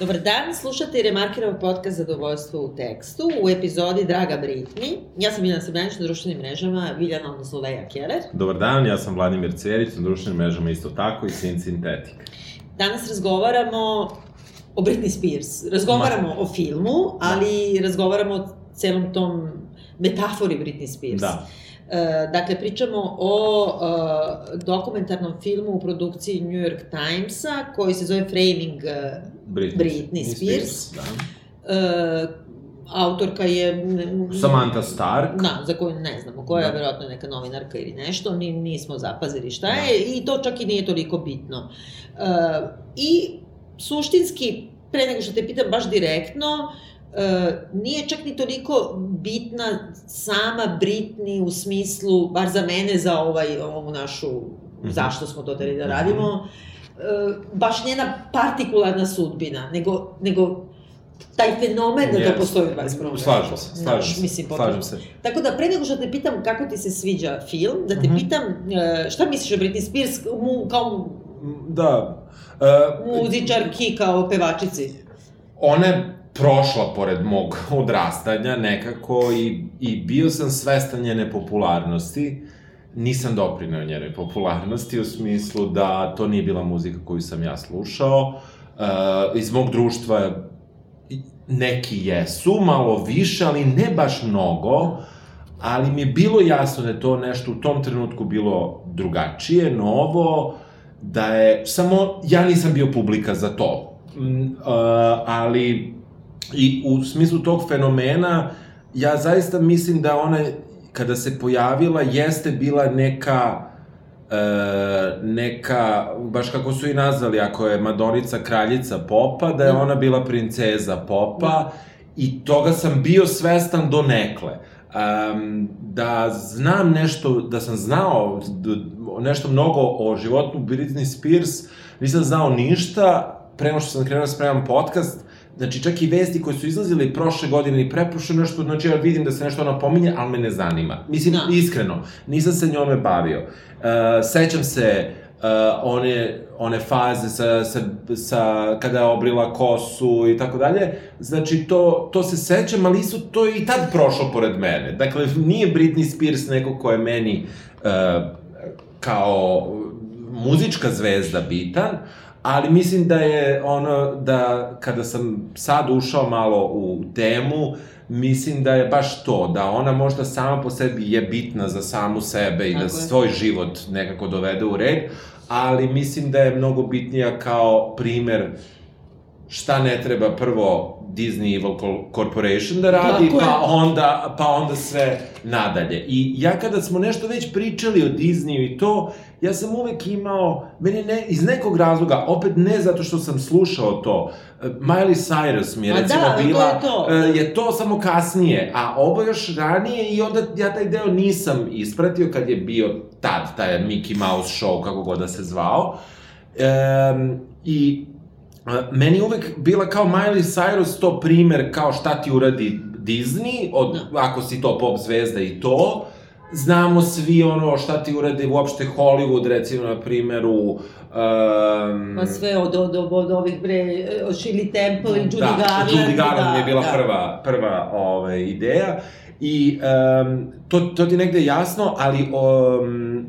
Dobar dan, slušate Remarkirov podcast Zadovoljstvo u tekstu u epizodi Draga Britni. Ja sam Miljana Srbljanić na društvenim mrežama, Viljana, odnosno Leja Keller. Dobar dan, ja sam Vladimir Cerić na društvenim mrežama isto tako i Sin Sintetik. Danas razgovaramo o Britney Spears. Razgovaramo Ma. o filmu, ali da. razgovaramo o celom tom metafori Britney Spears. Da. E, dakle, pričamo o uh, dokumentarnom filmu u produkciji New York Timesa koji se zove Framing Britney, Britney Spears. Spears da. Uh, autorka je... Samantha Stark. Da, za koju ne znamo, koja da. je verovatno neka novinarka ili nešto, ni, nismo zapazili šta je da. i to čak i nije toliko bitno. Uh, I suštinski, pre nego što te pitam baš direktno, uh, e, nije čak ni toliko bitna sama Britney u smislu, bar za mene, za ovaj, ovu našu, mm -hmm. zašto smo to teli da mhm. radimo, e, baš njena partikularna sudbina, nego, nego taj fenomen yes. da to postoji u 21. veku. Slažem se, slažem se. Mislim, slažem se. Tako da, pre nego što te pitam kako ti se sviđa film, da te mm -hmm. pitam e, šta misliš o Britney Spears mu, kao da. Uh, muzičarki kao pevačici? Ona prošla pored mog odrastanja nekako i, i bio sam svestan njene popularnosti. Nisam doprinao njenoj popularnosti u smislu da to nije bila muzika koju sam ja slušao. Uh, iz mog društva neki jesu, malo više, ali ne baš mnogo, ali mi je bilo jasno da je to nešto u tom trenutku bilo drugačije, novo, da je, samo ja nisam bio publika za to. Uh, ali I u smislu tog fenomena, ja zaista mislim da ona, kada se pojavila, jeste bila neka e, neka, baš kako su i nazvali, ako je Madonica kraljica popa, da je ona bila princeza popa i toga sam bio svestan do nekle. Um, da znam nešto, da sam znao nešto mnogo o životu Britney Spears, nisam znao ništa, prema što sam krenuo da spremam podcast, Znači, čak i vesti koje su izlazile prošle godine i preprošle nešto, znači ja vidim da se nešto ona pominje, ali me ne zanima. Mislim, da. iskreno, nisam se njome bavio. Uh, sećam se uh, one, one faze sa, sa, sa, kada je obrila kosu i tako dalje. Znači, to, to se sećam, ali isto to je i tad prošlo pored mene. Dakle, nije Britney Spears neko ko je meni uh, kao muzička zvezda bitan, ali mislim da je ono, da kada sam sad ušao malo u temu, mislim da je baš to, da ona možda sama po sebi je bitna za samu sebe i da Tako da je. svoj život nekako dovede u red, ali mislim da je mnogo bitnija kao primer šta ne treba prvo Disney Evil Corporation da radi, Tako pa onda, pa onda sve nadalje. I ja kada smo nešto već pričali o Disneyu i to, ja sam uvek imao, meni ne, iz nekog razloga, opet ne zato što sam slušao to, eh, Miley Cyrus mi je da, recimo da, bila, je to. Je to samo kasnije, a ovo još ranije i onda ja taj deo nisam ispratio kad je bio tad, taj Mickey Mouse show, kako god da se zvao. Um, I meni uvek bila kao Miley Cyrus to primer kao šta ti uradi Disney, od. Da. ako si to pop zvezda i to, znamo svi ono šta ti uradi uopšte Hollywood, recimo na primeru Um, pa sve od, od, od, od ovih bre, od Shirley Temple i Judy da, Garland. Judy Garland da, je bila da. prva, prva ove, ovaj, ideja. I um, to, to ti negde jasno, ali um,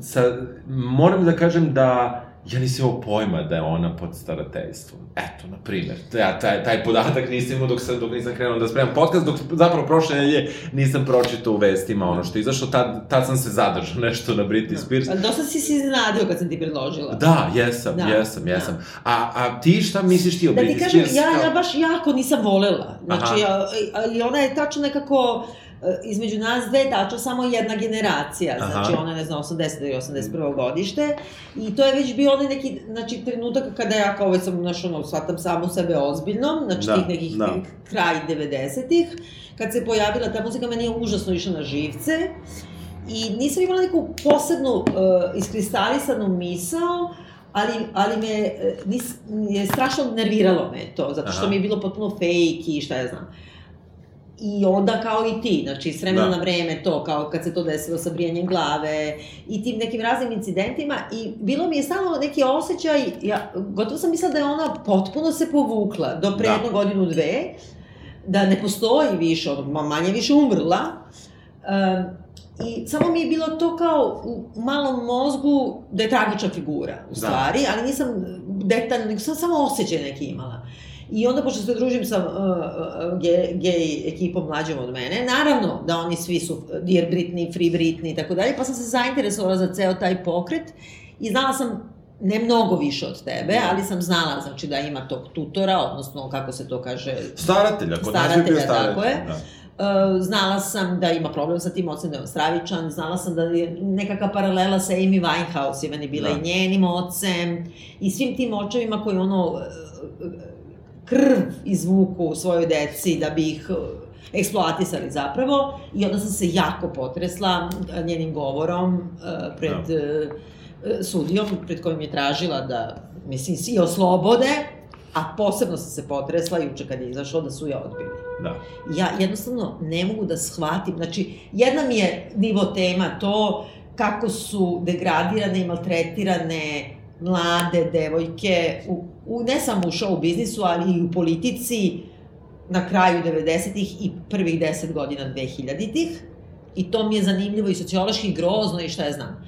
sa, moram da kažem da ja nisam imao pojma da je ona pod starateljstvom. Eto, na primjer, ja taj, taj podatak nisam imao dok, sam, dok nisam krenuo da spremam podcast, dok zapravo prošle nedelje nisam pročitao u vestima ono što je izašlo, tad, tad sam se zadržao nešto na Britney da. Spears. Ali dosta si se iznenadio kad sam ti predložila. Da, jesam, da. jesam, jesam. Da. A, a ti šta misliš ti o da Britney Spears? Da ti kažem, ja, ja baš jako nisam volela. Znači, ali ona je tačno nekako između nas dve tačno samo jedna generacija, Aha. znači ona ne znam 80. i 81. godište i to je već bio onaj neki znači trenutak kada ja kao već sam znaš ono shvatam samo sebe ozbiljno, znači da, tih nekih da. kraj 90-ih kad se pojavila ta muzika meni je užasno išla na živce i nisam imala neku posebnu uh, iskristalisanu misao ali, ali me e, nis, je strašno nerviralo me to, zato što Aha. mi je bilo potpuno fake i šta ja znam. I onda kao i ti, znači s vremena da. na vreme to, kao kad se to desilo sa brijanjem glave i tim nekim raznim incidentima i bilo mi je stalno neki osjećaj, ja gotovo sam mislila da je ona potpuno se povukla do pre da. jednu godinu, dve, da ne postoji više, ono, manje više umrla. Um, I samo mi je bilo to kao u malom mozgu da je tragična figura, u da. stvari, da. ali nisam detaljno, nego sam samo osjećaj neki imala. I onda, pošto se družim sa uh, uh, gej, gej ekipom mlađom od mene, naravno da oni svi su Dear Britney, Free Britney i tako dalje, pa sam se zainteresovala za ceo taj pokret i znala sam ne mnogo više od tebe, da. ali sam znala znači da ima tog tutora, odnosno kako se to kaže... Staratelja, kod nas je bio staratelj. Tako je. Da. Uh, znala sam da ima problem sa tim ocem, da je stravičan, znala sam da je nekakva paralela sa Amy Winehouse, je bila da. i njenim ocem i svim tim očevima koji ono krv izvuku svojoj deci da bi ih eksploatisali zapravo i onda sam se jako potresla njenim govorom uh, pred da. uh, sudijom, pred kojim je tražila da, mislim, svi oslobode, a posebno sam se potresla juče kad je izašlo da su je odbili. Da. Ja jednostavno ne mogu da shvatim, znači, jedna mi je nivo tema to kako su degradirane i maltretirane mlade devojke, u, u, ne samo u show biznisu, ali i u politici na kraju 90-ih i prvih 10 godina 2000-ih. I to mi je zanimljivo i sociološki grozno i šta ja znam.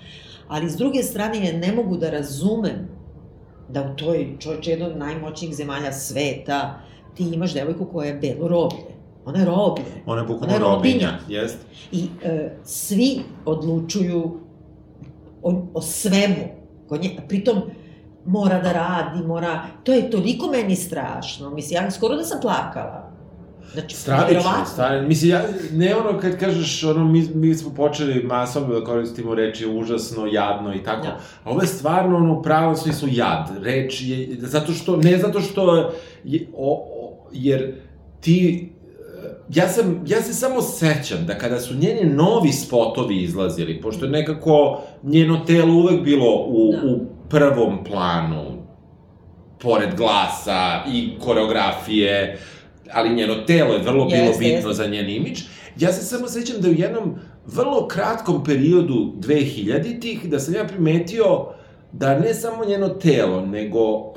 Ali s druge strane, ja ne mogu da razumem da u toj čovječe jedno od najmoćnijih zemalja sveta ti imaš devojku koja je belo roblje. Ona je roblje. Ona je bukvalno robinja, jest. I e, svi odlučuju o, o svemu kod nje, pritom mora da radi, mora, to je toliko meni strašno, mislim, ja skoro da sam plakala. Znači, Stravično, stvarno. Mislim, ja, ne ono kad kažeš, ono, mi, mi smo počeli masovno da koristimo reči užasno, jadno i tako, ja. a ovo je stvarno, ono, u pravom smislu jad. Reč je, zato što, ne zato što, je, o, o, jer ti ja sam, ja se samo sećam da kada su njene novi spotovi izlazili, pošto je nekako njeno telo uvek bilo u, da. u prvom planu, pored glasa i koreografije, ali njeno telo je vrlo bilo bitno jest. za njen imidž. Ja se samo sećam da u jednom vrlo kratkom periodu 2000-ih, da sam ja primetio da ne samo njeno telo, nego uh,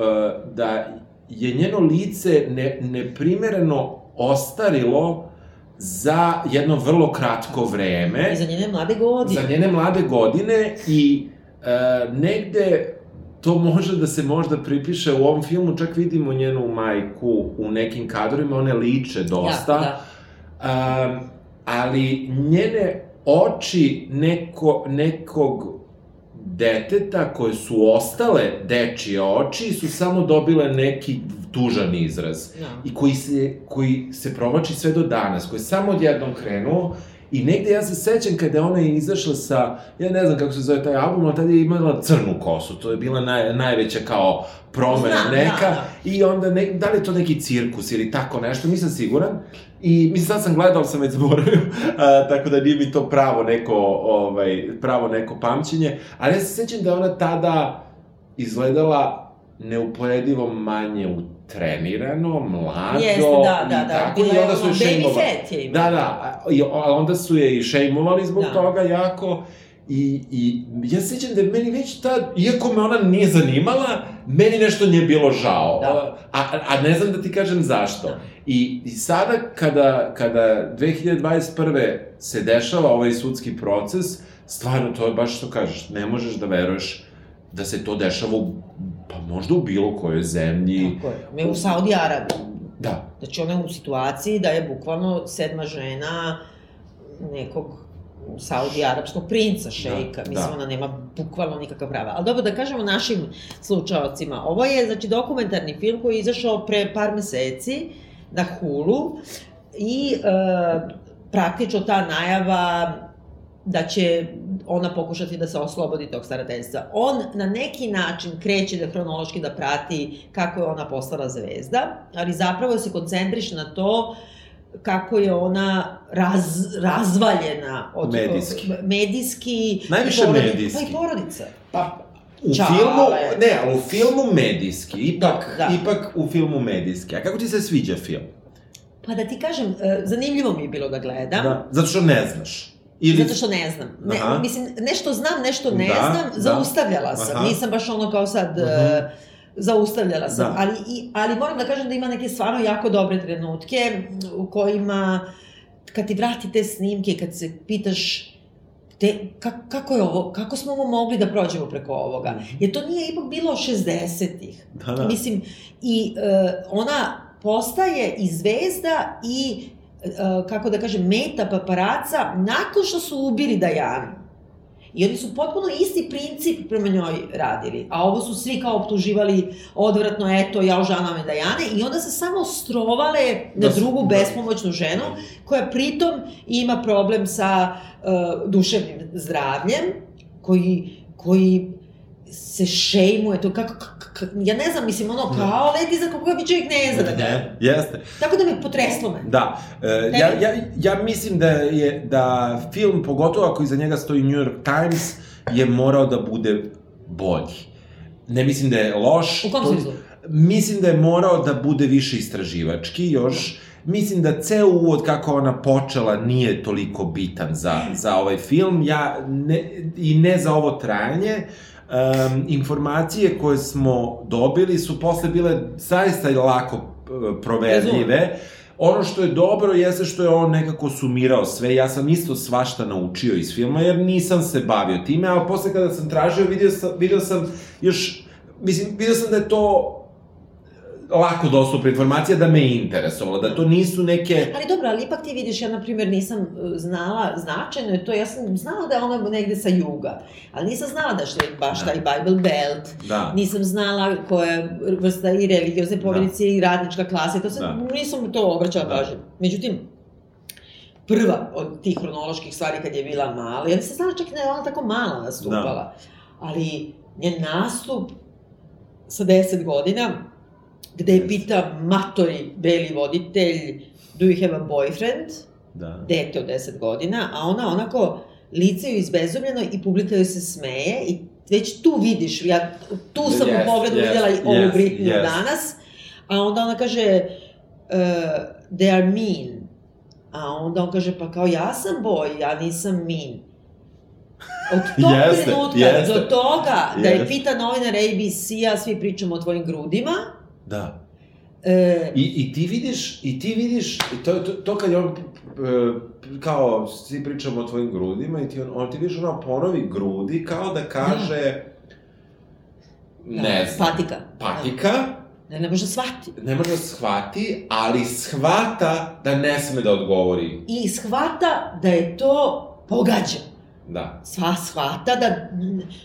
da je njeno lice ne, neprimereno ostarilo za jedno vrlo kratko vreme. I za njene mlade godine. Za njene mlade godine i e, negde to može da se možda pripiše u ovom filmu, čak vidimo njenu majku u nekim kadrovima, one liče dosta. Ja, da. Um, ali njene oči neko, nekog deteta koje su ostale dečije oči su samo dobile neki tužan izraz ja. Da. i koji se, koji se provači sve do danas, koji je samo odjednom krenuo I negde ja se sećam kada je ona izašla sa, ja ne znam kako se zove taj album, ali tada je imala crnu kosu, to je bila naj, najveća kao promena Znam, neka, da, da. i onda, ne, da li je to neki cirkus ili tako nešto, nisam siguran, i mislim sad sam gledao, sam već zaboravio, a, tako da nije mi to pravo neko, ovaj, pravo neko pamćenje, ali ja se sećam da ona tada izgledala neuporedivo manje u trenirano, mlado Jeste, da, da, da. tako, i onda su je šejmovali. je Da, da, i, a onda su je i šejmovali zbog da. toga jako. I, I ja se sjećam da je meni već tad, iako me ona nije zanimala, meni nešto nije bilo žao. Da. A, a ne znam da ti kažem zašto. Da. I, I sada kada, kada 2021. se dešava ovaj sudski proces, stvarno to je baš što kažeš, ne možeš da veruješ da se to dešava u, pa možda u bilo kojoj zemlji. Tako je. Me u Saudi Arabiji. Da. Znači ona je u situaciji da je bukvalno sedma žena nekog Saudi arapskog princa, šejka, da, mislim, da. ona nema bukvalno nikakav prava. Ali dobro, da kažemo našim slučajocima, ovo je, znači, dokumentarni film koji je izašao pre par meseci na Hulu i e, praktično ta najava da će ona pokušati da se oslobodi tog starateljstva. On na neki način kreće da hronološki da prati kako je ona postala zvezda, ali zapravo se koncentriše na to kako je ona raz, razvaljena od medijski. medijski Najviše porodi, medijski. Pa i porodica. Pa U Čale. filmu, ne, ali u filmu medijski, ipak, da, da. ipak u filmu medijski. A kako ti se sviđa film? Pa da ti kažem, e, zanimljivo mi je bilo da gledam. Da, zato što ne znaš. Ili... Zato što ne znam. Ne, Aha. mislim, nešto znam, nešto ne da, znam, da. zaustavljala sam. Aha. Nisam baš ono kao sad... Uh -huh. zaustavljala sam, da. ali, i, ali moram da kažem da ima neke stvarno jako dobre trenutke u kojima kad ti vratite snimke, kad se pitaš te, ka, kako je ovo, kako smo ovo mogli da prođemo preko ovoga? Mhm. Jer to nije ipak bilo 60-ih. Da, da. Mislim, i uh, ona postaje i zvezda i, kako da kažem, meta paparaca nakon što su ubili Dajanu. I oni su potpuno isti princip prema njoj radili. A ovo su svi kao optuživali odvratno, eto, ja ožavam Dajane. I onda se samo strovale na da drugu da. bespomoćnu ženu, koja pritom ima problem sa uh, duševnim zdravljem, koji, koji se šejmuje, to kako, ja ne znam, mislim, ono, kao leti za koga bi čovjek ne zna da gleda. Jeste. Tako da me potreslo me. Da. E, ja, ja, ja mislim da je, da film, pogotovo ako iza njega stoji New York Times, je morao da bude bolji. Ne mislim da je loš. U kom smislu? Mislim da je morao da bude više istraživački još. Mislim da ceo uvod kako ona počela nije toliko bitan za, za ovaj film. Ja ne, I ne za ovo trajanje. Uh, um, informacije koje smo dobili su posle bile zaista lako uh, proverljive. Ono što je dobro jeste što je on nekako sumirao sve. Ja sam isto svašta naučio iz filma jer nisam se bavio time, ali posle kada sam tražio vidio sam, vidio sam još, mislim, vidio sam da je to lako dostupna informacija da me interesovala, da to nisu neke... Ali dobro, ali ipak ti vidiš, ja na primjer nisam e, znala, značajno je to, ja sam znala da je ona negde sa juga, ali nisam znala da što je baš da. taj Bible Belt, da. nisam znala koja vrsta i religiozne povedice da. i radnička klasa, to sam, da. nisam to obraćala da. pažnju. Međutim, prva od tih hronoloških stvari kad je bila mala, ja nisam znala čak da je ona tako mala nastupala, da. ali njen nastup sa 10 godina, gde je pita matori beli voditelj do you have a boyfriend? Da. Dete od 10 godina, a ona onako lice ju izbezumljeno i publika joj se smeje i već tu vidiš, ja tu sam yes, u pogledu yes, vidjela i ovu yes, Britney yes. danas, a onda ona kaže uh, they are mean, a onda on kaže pa kao ja sam boj, ja nisam mean. Od tog jeste, trenutka jeste. do toga da je pita novinar ABC-a, svi pričamo o tvojim grudima, Da. E... I, I ti vidiš, i ti vidiš, to, to, to kad je on, e, kao, svi pričamo o tvojim grudima i ti on, on ti vidiš ono ponovi grudi kao da kaže, da. ne znam. Patika. Patika. Ne, ne može da shvati. Ne može da shvati, ali shvata da ne sme da odgovori. I shvata da je to pogađa. Da. Sva shvata da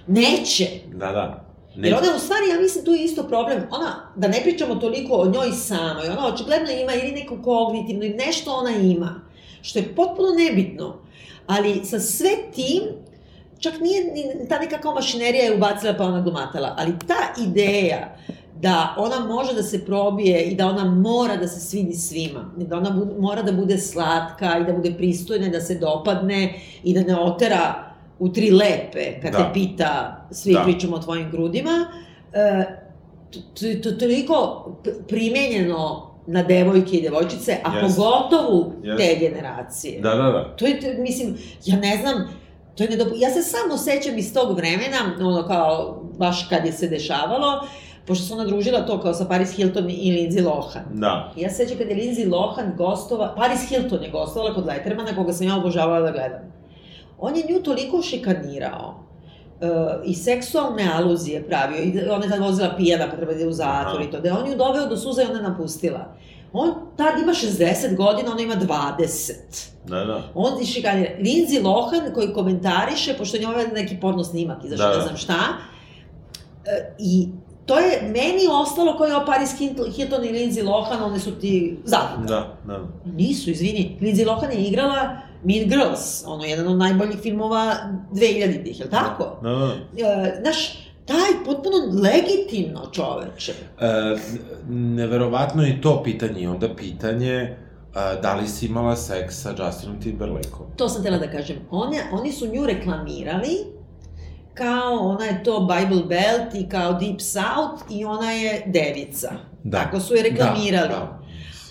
neće. Da, da. Ne. Jer ona u stvari, ja mislim, tu je isto problem. Ona, da ne pričamo toliko o njoj samoj, ona očigledno ima ili neko kognitivno, ili nešto ona ima, što je potpuno nebitno. Ali sa sve tim, čak nije ni ta nekakva mašinerija je ubacila pa ona glumatala, ali ta ideja da ona može da se probije i da ona mora da se svidi svima, da ona bu, mora da bude slatka i da bude pristojna, da se dopadne i da ne otera u tri lepe, kad da. te pita, svi da. pričamo o tvojim grudima, e, to, to, toliko primenjeno na devojke i devojčice, a yes. pogotovo yes. te generacije. Da, da, da. To je, mislim, ja ne znam, to je nedopu... Ja se samo sećam iz tog vremena, ono kao, baš kad je se dešavalo, pošto se ona družila to kao sa Paris Hilton i Lindsay Lohan. Da. Ja se sećam kada je Lindsay Lohan gostova, Paris Hilton je gostovala kod Lettermana, koga sam ja obožavala da gledam on je nju toliko šikanirao uh, i seksualne aluzije pravio, i ona je tad vozila pijena pa treba da je u zatvor i to, da je on ju doveo do suza i ona napustila. On tad ima 60 godina, ona ima 20. Da, da. On je šikanira. Lindsay Lohan koji komentariše, pošto je njoj neki porno snimak, izašao da, da. ne znam šta, uh, i to je meni ostalo kao je Paris Hilton i Lindsay Lohan, one su ti zadnje. Da, da. Nisu, izvini. Lindsay Lohan je igrala Mean Girls, ono, jedan od najboljih filmova 2000-ih, je li tako? Da, da. E, znaš, taj potpuno legitimno čoveče. E, neverovatno je to pitanje, i onda pitanje a, e, da li si imala seks sa Justinom Timberlakeom? To sam tela da kažem. One, oni su nju reklamirali kao ona je to Bible Belt i kao Deep South i ona je devica. Da. Tako su je reklamirali. Da, da.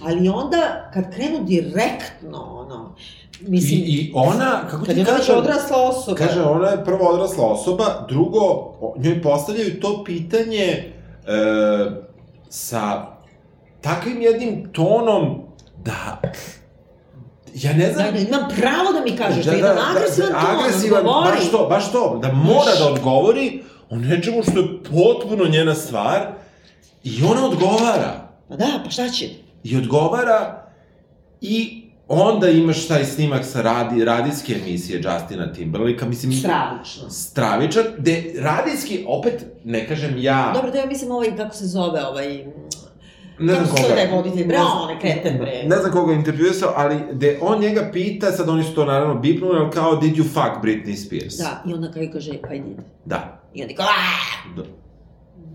Ali onda, kad krenu direktno, ono, Mislim, I, I ona, kako ti kaže... Odrasla osoba. Kaže, ona je prvo odrasla osoba, drugo, njoj postavljaju to pitanje e, sa takvim jednim tonom da ja ne znam... Da, da, imam pravo da mi kažeš, da, da, da jedan agresivan da, ton, agresivan, odgovori. Baš to, baš to, da mora da odgovori o nečemu što je potpuno njena stvar i ona odgovara. Pa da, pa šta će? I odgovara i onda imaš taj snimak sa radi, radijske emisije Justina Timberlake, mislim... Stravično. Stravičan, gde radijski, opet, ne kažem ja... Dobro, da ja mislim ovaj, kako se zove, ovaj... Ne znam koga. Kako se voditelj, bre, on je kreten, bre. Ne znam koga intervjuisao, ali gde on njega pita, sad oni su to naravno bipnuli, ali kao, did you fuck Britney Spears? Da, i onda kao kaže, I did. Da. I onda kao, Da.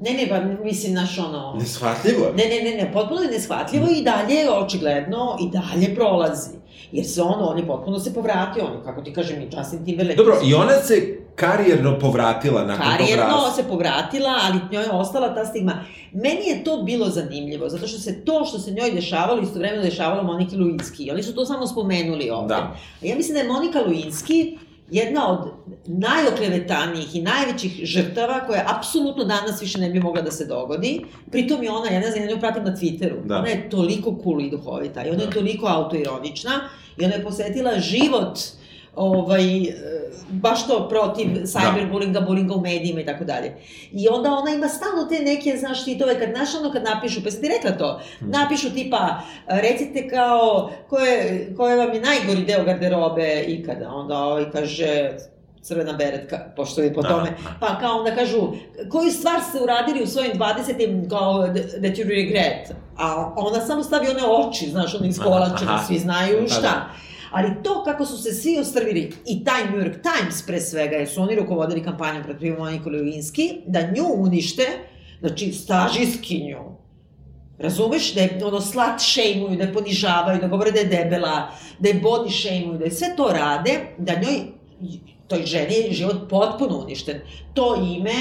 Ne, ne, pa mislim, naš ono... Neshvatljivo Ne, ne, ne, ne, potpuno je neshvatljivo i dalje, očigledno, i dalje prolazi. Jer se ono, on je potpuno se povratio, on, kako ti kažem, i Justin Timberlake. Dobro, i ona se karijerno povratila nakon karijerno tog Karijerno se povratila, ali njoj je ostala ta stigma. Meni je to bilo zanimljivo, zato što se to što se njoj dešavalo, istovremeno dešavalo Moniki Luinski. Oni su to samo spomenuli ovde. Da. A ja mislim da je Monika Luinski jedna od najoklevetanijih i najvećih žrtava koja apsolutno danas više ne bi mogla da se dogodi. Pritom je ona, ja ne znam, ja nju pratim na Twitteru, da. ona je toliko cool i duhovita i ona da. je toliko autoironična i ona je posetila život ovaj, e, baš to protiv cyberbullinga, da. bullinga u medijima i tako dalje. I onda ona ima stalno te neke, znaš, titove, kad, znaš, ono kad napišu, pa sam ti rekla to, hmm. napišu tipa, recite kao, ko je, ko je vam je najgori deo garderobe ikada, onda ovaj kaže, crvena beretka, pošto je po da, tome. Da. Pa kao onda kažu, koju stvar ste uradili u svojim 20. kao that you regret? A ona samo stavi one oči, znaš, one iskolačene, svi znaju šta. Da. Ali to kako su se svi ostrvili, i taj New York Times pre svega, jer su oni rukovodili kampanjom protiv Monike Lewinsky, da nju unište, znači stažiskinju, Razumeš da je ono slat šejmuju, da je ponižavaju, da govore da je debela, da je body šejmuju, da je sve to rade, da njoj, toj ženi je život potpuno uništen. To ime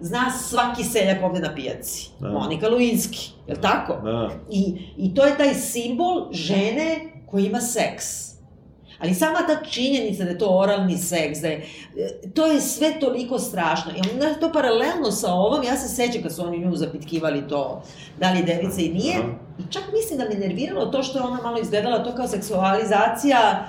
zna svaki seljak ovde na pijaci. Da. Monika Lewinsky, je li tako? Da. I, I to je taj simbol žene koja ima seks Ali sama ta činjenica da je to oralni seks, da je, to je sve toliko strašno. I onda to paralelno sa ovom, ja se sećam kad su oni nju zapitkivali to, da li devica i nije, i čak mislim da me nerviralo to što je ona malo izgledala to kao seksualizacija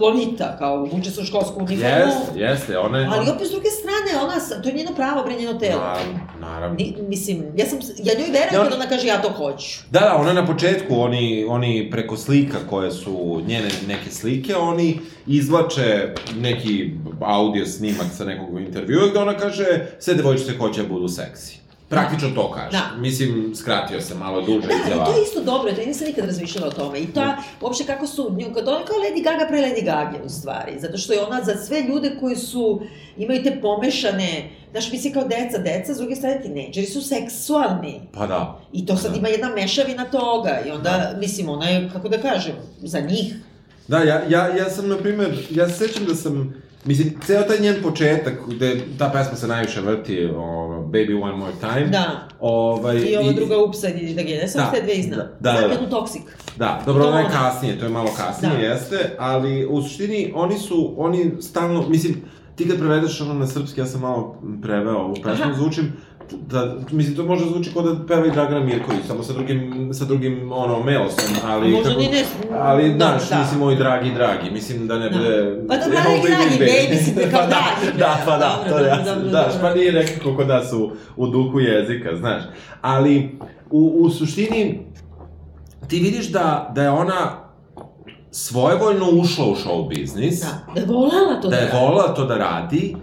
Lolita, kao vuče se u školsku uniformu. Jeste, jeste, ona je... Ali opet s druge strane, ona, to je njeno pravo, bre, njeno telo. Naravno, naravno. Ni, mislim, ja sam, ja njoj verujem ja, kada ona kaže ja to hoću. Da, da, ona na početku, oni, oni preko slika koje su njene neke slike, oni izvlače neki audio snimak sa nekog intervjua gde ona kaže sve devojčice hoće da budu seksi. Praktično to kaže. Da. Mislim, skratio se malo duže da, izjava. Da, to je isto dobro, to ja nisam nikad razmišljala o tome. I to, mm. uopšte kako su, kad ona kao Lady Gaga pre Lady Gaga u stvari. Zato što je ona za sve ljude koji su, imaju te pomešane, znaš, misli kao deca, deca, s druge strane tineđeri su seksualni. Pa da. I to sad da. ima jedna mešavina toga. I onda, da. mislim, ona je, kako da kažem, za njih. Da, ja, ja, ja sam, na primer, ja se sećam da sam, Mislim, ceo taj njen početak, gde ta pesma se najviše vrti, o, Baby One More Time. Da. Ovaj, I ova druga Upside i da ne sam da, te dve izna. Da, da, da. jednu Toxic. Da, dobro, ona je kasnije, to je malo kasnije, da. jeste, ali u suštini oni su, oni stalno, mislim, ti kad prevedeš ono na srpski, ja sam malo preveo ovu pesmu, zvučim, da, mislim, to može zvuči kao da peva i Dragana Mirković, samo sa drugim, sa drugim, ono, melosom, ali... Možda kako, ni ne... Ali, da, znaš, da. mislim, moj dragi, dragi, mislim da ne da. bude... Pa da, dragi, dragi, babysitter, kao da, dragi. Da, pa da, to ja, znaš, pa nije nekako kod nas u, u duhu jezika, znaš. Ali, u, u suštini, ti vidiš da, da je ona svojevoljno ušla u show biznis. Da, da je volala to da, da je volala to da radi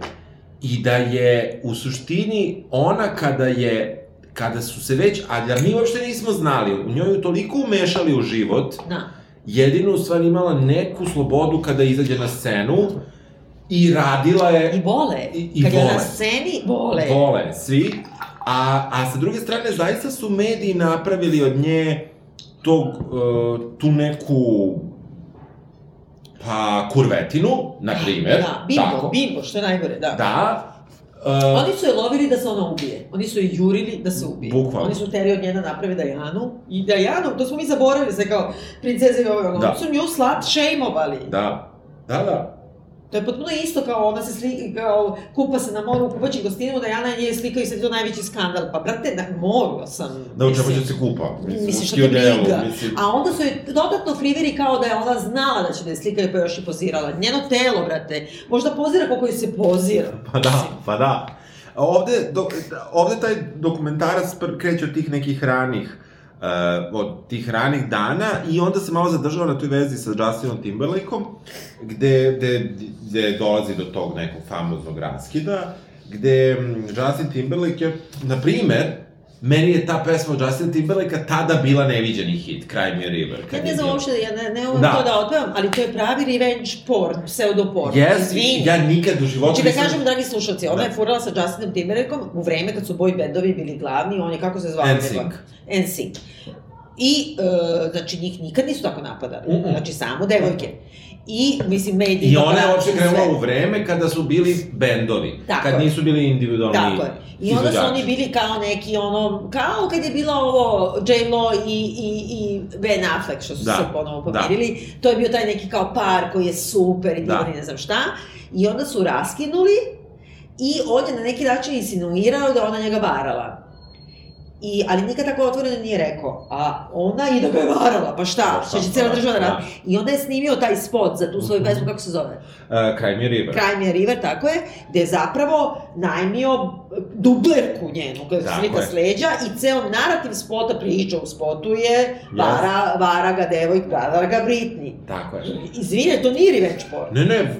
i da je u suštini ona kada je kada su se već, a da mi uopšte nismo znali, u njoj toliko umešali u život, da. jedino u stvari imala neku slobodu kada izađe na scenu i radila je... I vole. I, i Kad vole. je na sceni, vole. Vole, svi. A, a sa druge strane, zaista su mediji napravili od nje tog, uh, tu neku pa kurvetinu, na primer. Da, bimbo, tako, bimbo, što je najgore, da. Da, Uh, Oni su je lovili da se ona ubije. Oni su je jurili da se ubije. Bukvalno. Oni su teri od njena naprave Dajanu. I Dajanu, to smo mi zaboravili se kao princeze i ovo. Da. Oni su nju slat šejmovali. Da. Da, da. To je potpuno isto kao ona se slika, kao kupa se na moru, kupaći gostinu, da Jana nje slika i sad to najveći skandal. Pa, brate, da, mogla sam. Da, u čemu će se kupa? Mislim, mislim što te briga. Mislim... A onda su je dodatno kriveri kao da je ona znala da će da je slika pa još i pozirala. Njeno telo, brate, možda pozira koliko joj se pozira. Pa da, pa da. Ovde, do, ovde taj dokumentarac kreće od tih nekih ranih uh, od tih ranih dana i onda se malo zadržava na toj vezi sa Justinom Timberlakeom, gde, gde, gde dolazi do tog nekog famoznog raskida, gde mm, Justin Timberlake je, na primer, meni je ta pesma od Justin Timberlake tada bila neviđeni hit, Cry Me River. Kad ne znam uopšte, ja ne, ne umem da. to da otpevam, ali to je pravi revenge porn, pseudo porn. Yes, Izvini. ja nikad u životu znači, da nisam... da kažem, dragi slušalci, ona da. je furala sa Justinom Timberlakeom u vreme kad su boy bandovi bili glavni, on je, kako se zvao? NSYNC. NSYNC. I, uh, znači, njih nikad nisu tako napadali. Mm -mm. Znači, samo devojke. I, mislim, mediji... I ona je uopšte krenula u vreme kada su bili bendovi. Tako kad nisu bili individualni Tako je. I onda su oni bili kao neki, ono, kao kad je bilo ovo J-Lo i, i, i Ben Affleck, što su da. se ponovo pomirili. Da. To je bio taj neki kao par koji je super i da. ne znam šta. I onda su raskinuli i on je na neki način insinuirao da ona njega varala. I, ali nikad tako otvoreno nije rekao. A ona i da ga je varala, pa šta? Šta će cijela država da radi? I onda je snimio taj spot za tu svoju mhm. pesmu, kako se zove? Uh, Crime Me River. Crime Me River, tako je, gde je zapravo najmio dublerku njenu, kada se slika s leđa i ceo narativ spota priča u spotu je vara, yes. vara ga devojk, vara ga Britney. Tako je. Izvine, to nije revenge porn. Ne, ne,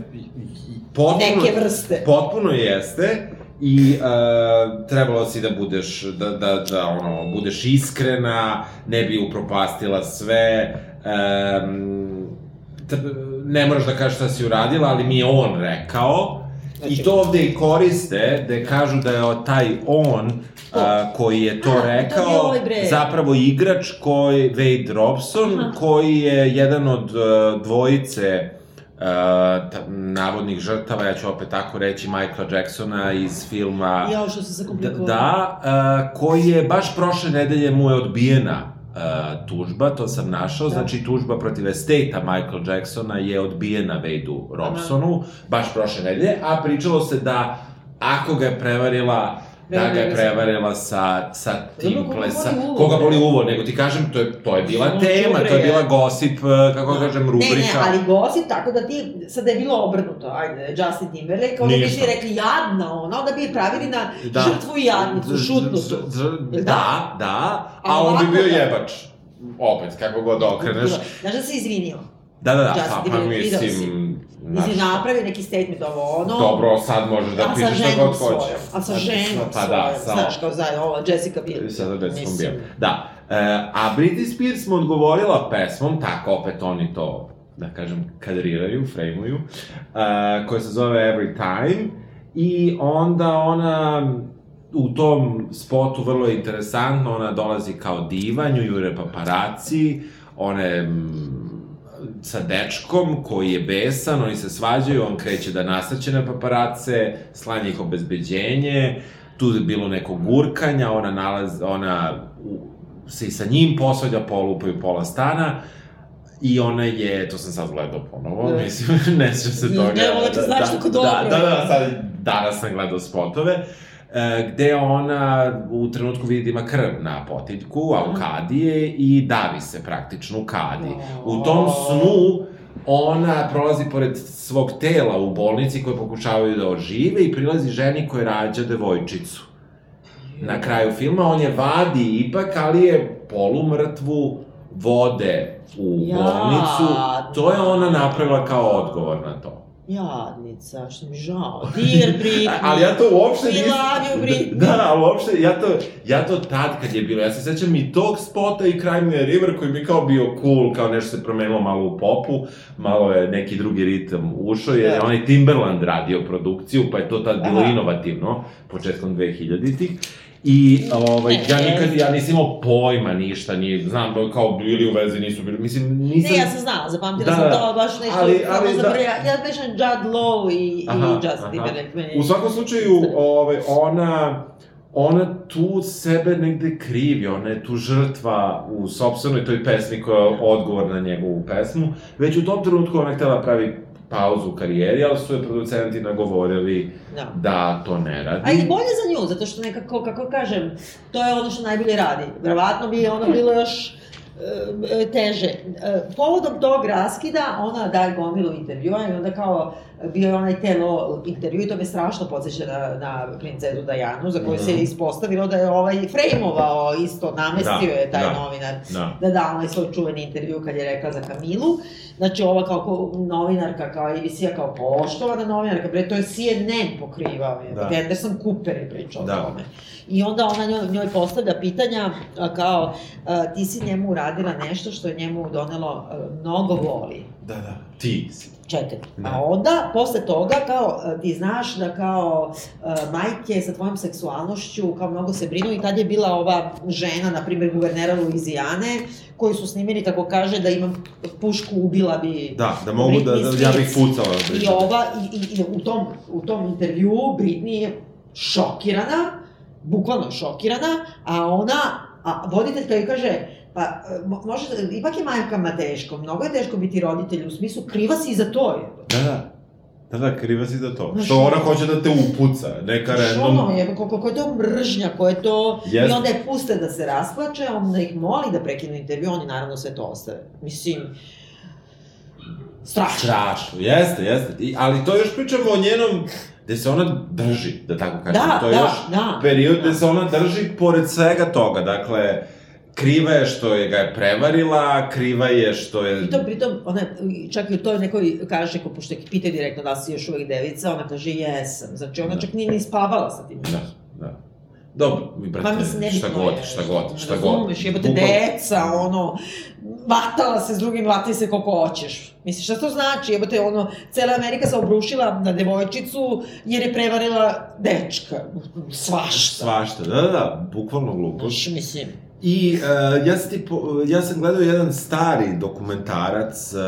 potpuno, Neke vrste. Potpuno jeste i uh, trebalo si da budeš, da, da, da ono, budeš iskrena, ne bi upropastila sve, um, ne moraš da kažeš šta si uradila, ali mi je on rekao, Znači, I to ovde i koriste, da kažu da je taj on uh, koji je to A, rekao, to je ovaj zapravo igrač koji, Wade Robson, Aha. koji je jedan od uh, dvojice navodnih žrtava, ja ću opet tako reći, Michaela Jacksona iz filma... Ja, što se zakomplikovao. Da, uh, koji je baš prošle nedelje mu je odbijena uh, tužba, to sam našao, da. znači tužba protiv esteta Michael Jacksona je odbijena Vadeu Robsonu, baš prošle nedelje, a pričalo se da ako ga je prevarila da ga je prevarila sa, sa tim plesa. Koga boli uvo, nego ti kažem, to je, to je bila tema, to je bila gosip, e, kako da kažem, rubrika. Ne, ne, ali gosip, tako da ti, sad da je bilo obrnuto, ajde, Justin Timberlake, onda bi ti rekli jadna ona, onda bi je pravili na da. žrtvu i jadnicu, šutnutu. Da, da, da, a on bi bio jebač. Opet, kako god okreneš. Znaš da se izvinio? Da, da, da, pa, pa mislim, Mislim, napravi neki statement ovo, ono... Dobro, sad možeš da pišeš šta god hoćeš. A sa ženom pa, da, sa... znaš, kao zajedno, ovo, Jessica Biel. Sada Jessica Biel. Da. E, a Britney Spears mu odgovorila pesmom, tako opet oni to, da kažem, kadriraju, frejmuju, e, koja se zove Every Time, i onda ona u tom spotu vrlo interesantno, ona dolazi kao divanju, jure paparaci, one sa dečkom koji je besan, oni se svađaju, on kreće da nasaće na paparace, slanje ih obezbeđenje, tu je bilo neko gurkanja, ona nalaz, ona u, se i sa njim posvađa, polupaju pola stana, I ona je, to sam sad gledao ponovo, ne. mislim, ne se se toga. Ne, ona ti znaš tako dobro. Da, da, da, sad, danas sam gledao spotove. E, gde ona u trenutku vidi da ima krv na potiljku, a u kadije i davi se praktično u kadi. U tom snu ona prolazi pored svog tela u bolnici koje pokušavaju da ožive i prilazi ženi koja rađa devojčicu. Na kraju filma on je vadi ipak, ali je polumrtvu vode u bolnicu. To je ona napravila kao odgovor na to. Jadnica, što mi žao. Dear Britney. ali ja to uopšte nisam... Love you, Britney. Da, ali uopšte, ja to, ja to tad kad je bilo, ja se sećam i tog spota i Cry Me River koji bi kao bio cool, kao nešto se promenilo malo u popu, malo je neki drugi ritam ušao, jer je da. onaj Timberland radio produkciju, pa je to tad bilo Aha. inovativno, početkom 2000-ih. I, ovaj, ja nikad, ja nisam imao pojma ništa, ni, znam da kao bili u vezi, nisu bili, mislim, nisam... Ne, ja sam znala, zapamtila da, sam to baš nešto, ali, ali, da, ja, ja kažem Judd Law i, aha, i Justin Timberlake. U svakom slučaju, ovaj, ona, ona tu sebe negde krivi, ona je tu žrtva u sobstvenoj toj pesmi koja je odgovor na njegovu pesmu. Već u tom trenutku ona htela pravi pauzu u karijeri, ali su je producenti nagovorili da. da to ne radi. A i bolje za nju, zato što nekako, kako kažem, to je ono što najbolje radi. Verovatno bi ono bilo još e, teže. E, povodom tog raskida ona daje gomilu intervjua i onda kao bio je onaj telo intervju i to me strašno podsjeća na, na princezu Dajanu, za koju mm se je ispostavilo da je ovaj frejmovao isto, namestio da, je taj da, novinar da. da da onaj svoj čuveni intervju kad je rekla za Kamilu. Znači ova kao novinarka, kao ABC-a, kao poštovana novinarka, bre, to je CNN pokrivao je, da. Anderson Cooper je pričao da. o tome. I onda ona njoj, njoj postavlja pitanja kao, ti si njemu uradila nešto što je njemu donelo mnogo voli. Da, da, ti si. Čekaj, da. a onda, posle toga, kao, ti znaš da kao uh, majke sa tvojom seksualnošću kao mnogo se brinu i tad je bila ova žena, na primjer, guvernera Luizijane, koji su snimili, tako kaže, da imam pušku, ubila bi... Da, da mogu da, da, ja bih pucala. I ova, i, i, i u, tom, u tom intervju Britney je šokirana, bukvalno šokirana, a ona, a voditeljka joj kaže, Pa, može, ipak je majkama teško, mnogo je teško biti roditelj, u smislu, kriva si za to je. Da, da. Da, da, kriva si za to. Znaš, što ona hoće da te upuca, neka random... Što ono je, koliko je to mržnja, ko je to... Yes. I onda je puste da se rasplače, onda ih moli da prekinu intervju, oni naravno sve to ostave. Mislim, strašno. Strašno, jeste, jeste. I, ali to još pričamo o njenom gde se ona drži, da tako kažem. Da, to je da, još da, period da. gde se ona drži pored svega toga. Dakle, kriva je što je ga je prevarila, kriva je što je... I to pritom, ona, čak i u toj nekoj kaže, ko pošto je pita direktno da si još uvek devica, ona kaže jesam. Znači ona da. čak nije ni spavala sa tim. Da, da. Dobro, mi brate, pa, mislim, ne šta god, šta god, šta god. Razumeš, jebate Bukal... deca, ono, vatala se s drugim, vati se koliko hoćeš. Misliš, šta to znači? Jebate, ono, cela Amerika se obrušila na devojčicu jer je prevarila dečka. Svašta. Svašta, da, da, da, bukvalno glupost. Znaš, mislim. I uh, ja, sam ti po, ja sam gledao jedan stari dokumentarac, uh,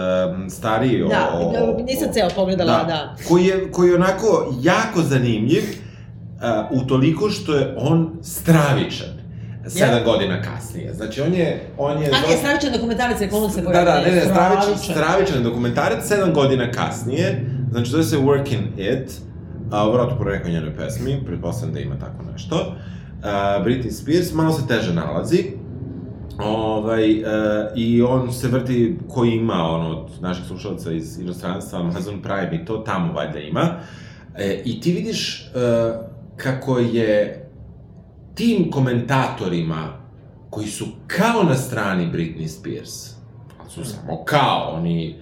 stariji o... Da, o, da, nisam ceo pogledala, da. da. Koji je, koji je onako jako zanimljiv, uh, utoliko što je on stravičan sedam ja. godina kasnije. Znači, on je... On je A, dosta... je stravičan dokumentarac, on se pojavio. Da, da, ne, ne, stravičan, stravičan dokumentarac, sedam godina kasnije. Znači, to je se Working It, a, vratu po nekoj njenoj pesmi, pretpostavljam da ima tako nešto. Uh, uh, Britney Spears, malo se teže nalazi. Ovaj, uh, I on se vrti ko ima, ono, od naših slušalaca iz inostranstva, Amazon Prime i to tamo valjda ima. E, I ti vidiš uh, kako je tim komentatorima koji su kao na strani Britney Spears, su samo kao, oni,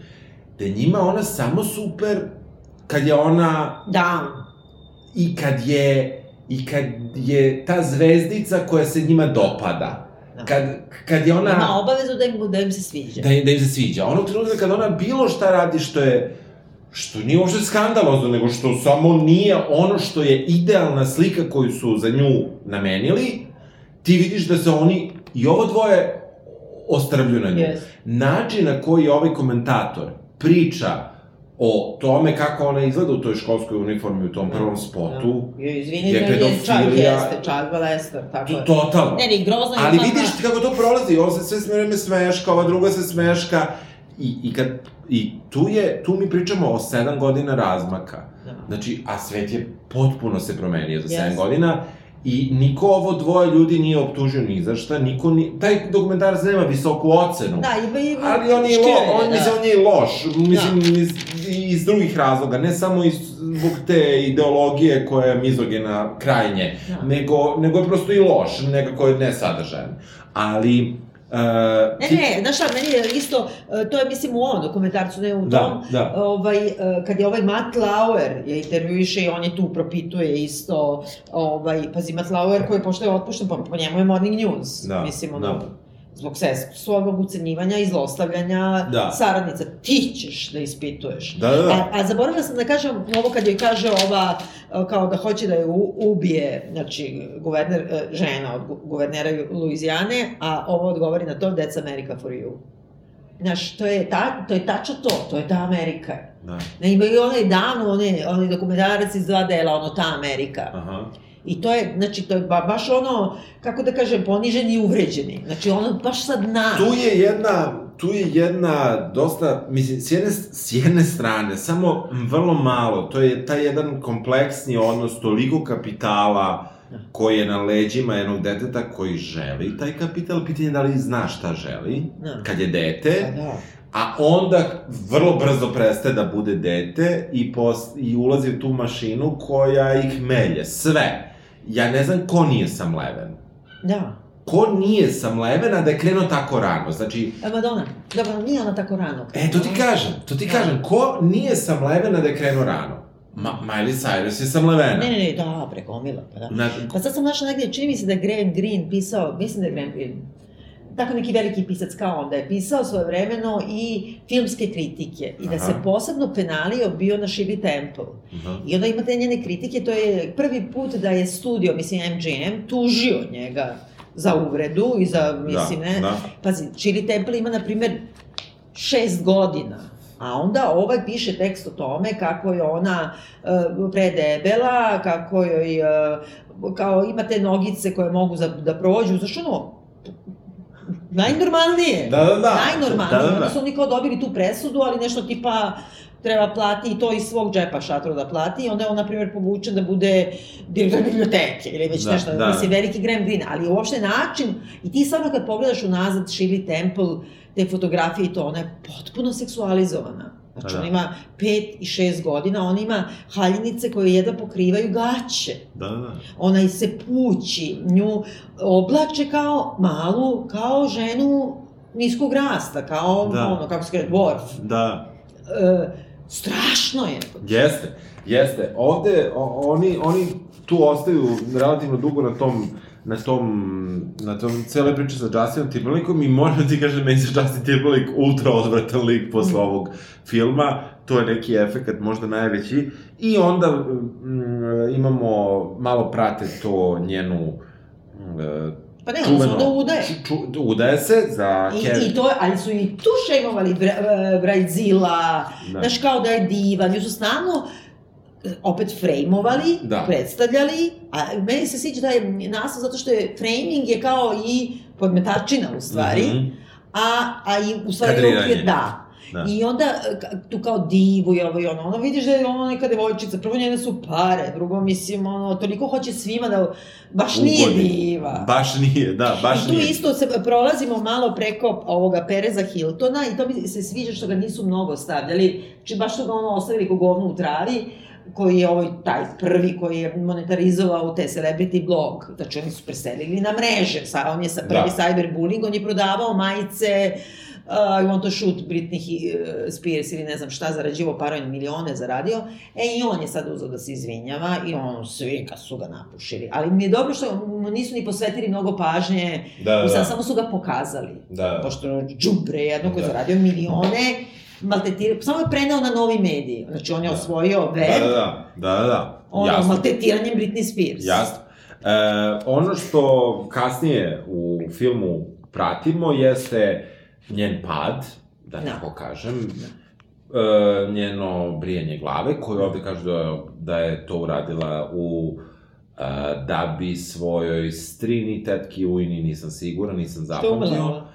da njima ona samo super kad je ona... Da. I kad je i kad je ta zvezdica koja se njima dopada, da. kad, kad je ona... Ima obavezu da im, da im se sviđa. Da im, da im se sviđa. Ono trenutka kad ona bilo šta radi što je što nije uopšte skandalozno, nego što samo nije ono što je idealna slika koju su za nju namenili, ti vidiš da se oni, i ovo dvoje, ostravlju na nju. Yes. Način na koji ovaj komentator priča o tome kako ona izgleda u toj školskoj uniformi u tom prvom da, spotu. Da. Izvinite, je pedofilija. Jeste, čak Lester, tako je. Totalno. Ne, ne, grozno je. Ali vidiš ti kako to prolazi, on se sve smjereme smeška, ova druga se smeška. I, i, kad, I tu je, tu mi pričamo o sedam godina razmaka. Da. Znači, a svet je potpuno se promenio za yes. sedam godina I niko ovo dvoje ljudi nije optužio ni za šta, niko ni... Taj dokumentarac nema visoku ocenu. Da, ima, ima... Ali on je, lo, on, da. mislim, on je loš, mislim, da. iz, iz drugih razloga, ne samo iz, zbog te ideologije koja je mizogena krajnje, da. nego, nego je prosto i loš, nekako je nesadržajan. Ali, Uh, ne, ne, znaš šta, meni je isto, uh, to je mislim u ovom dokumentarcu, ne u da, tom, da. ovaj, uh, kad je ovaj Matt Lauer je intervjuiše i on je tu propituje isto, ovaj, pazi, Matt Lauer koji je pošto je otpušten, po, po njemu je Morning News, da, mislim, ono, da zbog seksualnog ucenjivanja i zlostavljanja da. saradnica. Ti ćeš da ispituješ. Da, da, da. A, a zaboravila sam da kažem ovo kad joj kaže ova, kao da hoće da je ubije, znači, guverner, e, žena od guvernera Luizijane, a ovo odgovori na to, that's America for you. Znaš, to je, ta, to je tačno to, to je ta Amerika. Da. Ne, imaju onaj dan, onaj, onaj dokumentarac iz dva dela, ono, ta Amerika. Aha. I to je, znači, to je ba, baš ono, kako da kažem, poniženi i uvređeni. Znači, ono baš sa dna. Tu je jedna, tu je jedna dosta, mislim, s jedne, s jedne strane, samo vrlo malo, to je taj jedan kompleksni odnos, toliko kapitala, koji je na leđima jednog deteta koji želi taj kapital, pitanje je da li zna šta želi, da. kad je dete, da, da. a onda vrlo brzo prestaje da bude dete i, pos, i ulazi u tu mašinu koja ih melje, sve. Ja ne znam ko nije samleven. Da. Ko nije samleven, a da je krenuo tako rano, znači... A Madonna, dobro, nije ona tako rano. E, to ti kažem, to ti da. kažem, ko nije samleven, a da je krenuo rano? Ma, Miley Cyrus je samlevena. Ne, ne, ne, da, prekomila, pa da. Na... Pa sad sam našla negdje, čini mi se da je Graham Greene pisao, mislim da je Graham Greene, tako neki veliki pisac kao on, da je pisao svoje vremeno i filmske kritike i da Aha. se posebno penalio bio na Shirley Temple. Aha. I onda imate njene kritike, to je prvi put da je studio, mislim MGM, tužio njega za uvredu i za, da, mislim, da, ne. Da. Pazi, Shirley Temple ima, na primer, šest godina A onda ovaj piše tekst o tome kako je ona uh, predebela, kako joj, uh, kao ima te nogice koje mogu za, da prođu, zašto ono, najnormalnije. Da, da, da. Najnormalnije. Da, da, da. Onda su oni kao dobili tu presudu, ali nešto tipa treba plati i to iz svog džepa šatru da plati i onda je on, na primjer, povučen da bude direktor biblioteke ili već da, nešto, da, mislim, da. veliki Graham Greene, ali uopšte način, i ti samo kad pogledaš unazad Shirley Temple, te fotografije i to, ona je potpuno seksualizovana. Znači, da, da. on ima pet i šest godina, on ima haljinice koje jedva pokrivaju gaće. Da, da, da. Ona se pući, nju oblače kao malu, kao ženu niskog rasta, kao da. ono, kako se kaže, dwarf. Da. E, strašno je. Jeste, jeste. Ovde o, oni, oni tu ostaju relativno dugo na tom na tom, na tom cele priče sa Justinom Timberlakeom i moram ti kažem, meni se Justin Timberlake ultra odvratan lik posle mm. ovog filma, to je neki efekt možda najveći, i onda mm, imamo, malo prate to njenu mm, Pa ne, čuveno, onda udaje. Ču, udaje se za... I, Ker... I to, ali su i tu šejmovali Brajzila, da. znaš, kao da je divan, ju su stalno opet frejmovali, da. predstavljali, a meni se sviđa taj naslov zato što je framing je kao i podmetačina u stvari, mm -hmm. a, a i u stvari okvir da. Da. I onda tu kao divu i ovo i ono, ono vidiš da je ono neka devojčica, prvo njene su pare, drugo mislim, ono, toliko hoće svima da, baš Ugodi. nije diva. Baš nije, da, baš nije. I tu nije. isto se prolazimo malo preko ovoga Pereza Hiltona i to mi se sviđa što ga nisu mnogo stavljali, či baš su ga ono ostavili ko govno u travi, koji je ovaj taj prvi koji je monetarizovao te celebrity blog, znači oni su preselili na mreže, sa, on je sa prvi da. cyberbullying, on je prodavao majice, uh, I want to shoot Britney uh, Spears ili ne znam šta, zarađivo parojne milione zaradio, e i on je sad uzao da se izvinjava i on svi kad su ga napušili. Ali mi je dobro što mu nisu ni posvetili mnogo pažnje, da, da, da. samo su ga pokazali. Da. Pošto džubre jedno koji da. zaradio milione, maltretirao, samo je preneo na novi mediji. Znači, on je da. osvojio web. Da, da, da, da, da. Ono, Jasno. maltretiranjem Britney Spears. Jasno. E, ono što kasnije u filmu pratimo jeste njen pad, da, da. tako kažem, da. e, njeno brijanje glave, koje ovde kaže da, da je to uradila u e, da bi svojoj strini, tetki, ujni, nisam siguran, nisam zapamtio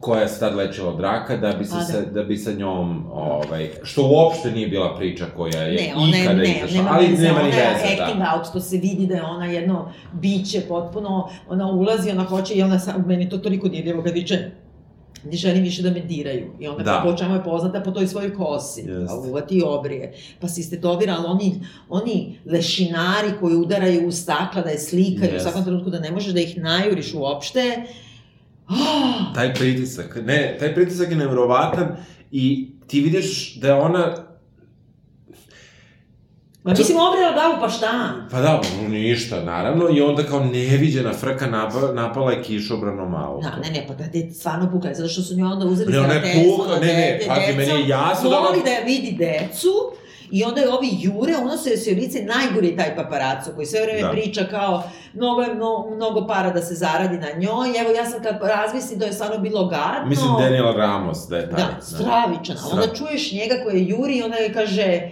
koja se tad lečila od raka, da bi, se, A, da. Sa, da bi sa njom, ovaj, što uopšte nije bila priča koja je ne, ona ikada ne, izašla, nema ali nema ni veze, da. acting out, to se vidi da je ona jedno biće potpuno, ona ulazi, ona hoće i ona, sam, meni to toliko dirljivo kad viče, ne želim više da me diraju. I onda da. po čemu je poznata po toj svojoj kosi. Yes. Pa uvati obrije. Pa si istetovira, ali oni, oni lešinari koji udaraju u stakla da je slikaju yes. u svakom trenutku da ne možeš da ih najuriš uopšte. taj pritisak, ne, taj pritisak je nevrovatan i ti vidiš da je ona Ma mislim, obrela glavu, pa šta? Pa da, ništa, naravno, i onda kao neviđena frka napala, napala je kišobrano malo. Da, ne, ne, pa da je stvarno pukla, zato što su njoj onda uzeli ne, je puka, ne, ne, pazi, meni je jasno da... Voli da je vidi decu, I onda je ovi jure, unose se u lice najgori taj paparaco koji sve vreme da. priča kao mnogo je mnogo, mnogo para da se zaradi na njoj. Evo ja sam kad razmislim da je stvarno bilo gadno. Mislim Daniel Ramos da je taj. Da, stravičan. Da. Onda čuješ njega koji je juri i onda je kaže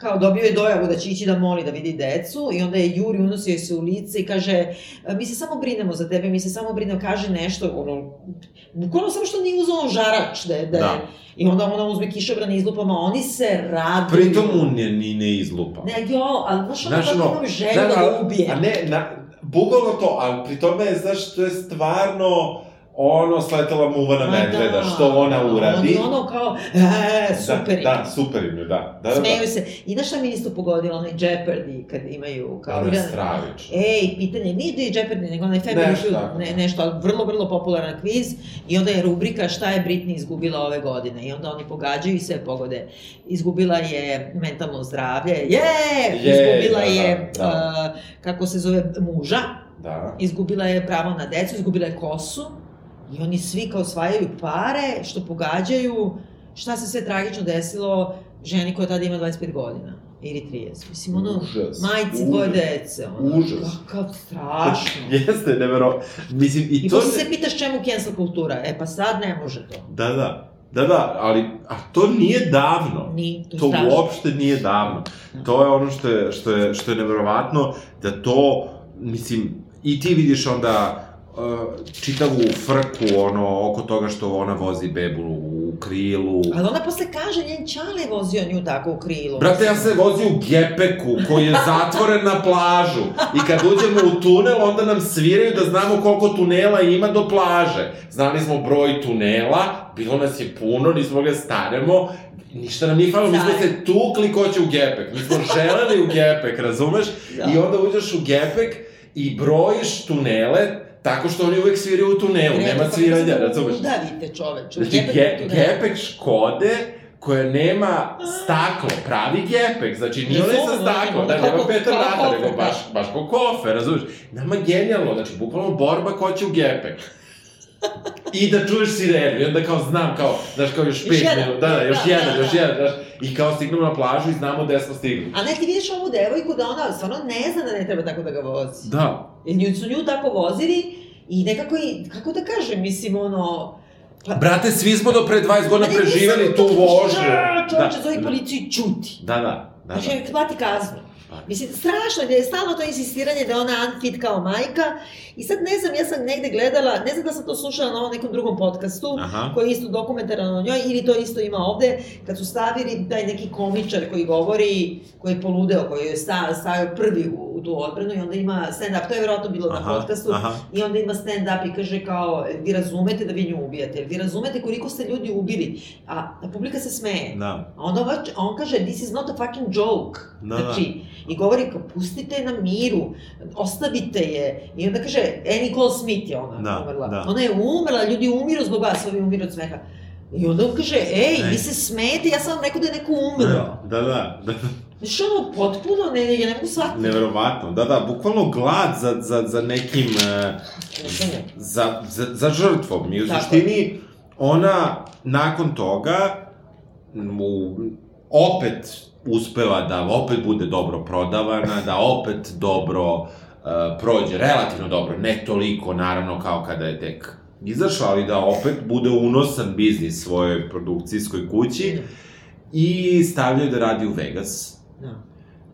kao dobio je dojavu da će ići da moli da vidi decu i onda je Juri unosio se u lice i kaže e, mi se samo brinemo za tebe, mi se samo brinemo, kaže nešto, ono, bukvalno samo što nije uzao žarač, da, da, da. I onda ona uzme kišobran i izlupa, ma oni se raduju. Pritom on je ni ne izlupa. Ne, jo, ali znaš, ono kako imam želju da ga ubije. A ne, na, bukvalno to, ali pri tome, znaš, to je stvarno ono sletela muva na medveda, da, što ona uradi. Ono, ono kao, e, super da, Da, super im je, da. da, da Smeju da. se. I znaš šta mi isto pogodilo, onaj Jeopardy, kad imaju kao... Je stravično. Ej, pitanje, nije da je Jeopardy, nego onaj Family nešto, Feud, ne, nešto, ali vrlo, vrlo popularan kviz. I onda je rubrika šta je Britney izgubila ove godine. I onda oni pogađaju i sve pogode. Izgubila je mentalno zdravlje, je, yeah! izgubila da, je, da, da. Uh, kako se zove, muža. Da. Izgubila je pravo na decu, izgubila je kosu I oni svi kao osvajaju pare, što pogađaju, šta se sve tragično desilo ženi koja tada ima 25 godina ili 30. Mislim, ono, užas, majci dvoje dece, ono, užas. kakav strašno. Jeste, nevero, mislim, i, I to... I posle se pitaš čemu cancel kultura, e pa sad ne može to. Da, da. Da, da, ali a to nije davno. Nije, to, to strašno. uopšte nije davno. Da. To je ono što je, što je, što je neverovatno, da to, mislim, i ti vidiš onda čitavu frku ono, oko toga što ona vozi bebu u krilu. Ali ona posle kaže, njen čale vozio nju tako u krilu. Brate, ja se vozio u gepeku koji je zatvoren na plažu i kad uđemo u tunel, onda nam sviraju da znamo koliko tunela ima do plaže. Znali smo broj tunela, bilo nas je puno, nismo mogli da stanemo, ništa nam nije falilo, mi smo se tukli ko će u gepek. Mi smo želeli u gepek, razumeš? Da. I onda uđeš u gepek i brojiš tunele, Tako što oni uvek sviraju u tunelu, ne, nema sviranja, razumeš? Udavite čoveče, znači, ge, gepek Škode, koja nema staklo, pravi gepek, znači nije onaj sa staklo, da nema peta vrata, nego baš, baš ko kofe, razumeš? Nama genijalno, znači bukvalno borba ko će u gepek. I da čuješ sirenu, i onda kao znam, kao, znaš, kao još pet minuta, da, da, još da, jedan, da, još jedan, znaš, i kao stignemo na plažu i znamo gde smo stigli. A ne, ti vidiš ovu devojku da ona stvarno ne zna da ne treba tako da ga vozi. Da. I nju su nju tako vozili i nekako i, kako da kažem, mislim, ono, Pa, Brate, svi smo do pre 20 godina preživeli tu vožnju. Da, čovječe, da. zove policiju i čuti. Da, da. da, znači, da. plati kaznu. Mislim, strašno je stalno to insistiranje da je ona unfit kao majka. I sad ne znam, ja sam negde gledala, ne znam da sam to slušala na ovom nekom drugom podcastu, Aha. koji je isto dokumentaran o njoj, ili to isto ima ovde, kad su stavili taj neki komičar koji govori, koji je poludeo, koji je sta, stavio prvi u, u tu odbranu i onda ima stand-up, to je verovatno bilo aha, na podcastu, aha. i onda ima stand-up i kaže kao, vi razumete da vi nju ubijate, vi razumete koliko ste ljudi ubili, a, a publika se smeje. Da. A onda on kaže, this is not a fucking joke. Da, da. znači, da I govori kao, pustite je na miru, ostavite je. I onda kaže, Annie Nicole Smith je ona da, umrla. Da. Ona je umrla, ljudi umiru zbog vas, ovi umiru od smeha. I onda on kaže, ej, ej. vi se smete, ja sam vam rekao da je neko umro. Da, da, da. Znaš, ono, potpuno, ne, ja ne mogu shvatiti. Neverovatno, da, da, bukvalno glad za, za, za nekim, uh, za, za, za žrtvom. I u suštini, ona, nakon toga, u, opet uspeva da opet bude dobro prodavana, da opet dobro uh, prođe, relativno dobro, ne toliko naravno kao kada je tek izašla, ali da opet bude unosan biznis svojoj produkcijskoj kući i stavljaju da radi u Vegas. Da.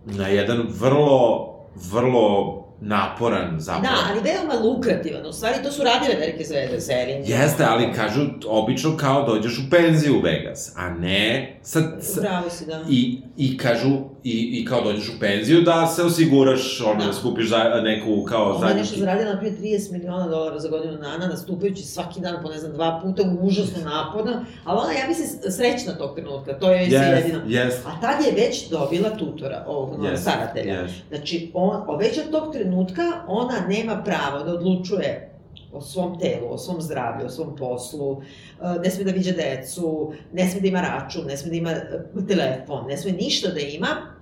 Na jedan vrlo, vrlo naporan zapravo. Da, ali veoma lukrativan. U stvari, to su radile velike zvezde serije. Jeste, ali kažu, obično kao dođeš u penziju u Vegas, a ne... Sad, sad, Bravo si, da. I, I kažu, i, i kao dođeš u penziju da se osiguraš, ono, da, da skupiš za, neku kao Ona je nešto zaradila na 30 miliona dolara za godinu dana, nastupajući svaki dan po, ne znam, dva puta, užasno naporno, ali ona, ja mislim, srećna tog trenutka, to je yes, jedino. Yes. A tad je već dobila tutora, ovog yes, staratelja. Yes. Znači, on, već od tog trenutka ona nema pravo da odlučuje o svom telu, o svom zdravlju, o svom poslu, e, ne sme da viđa decu, ne sme da ima račun, ne sme da ima e, telefon, ne sme ništa da ima,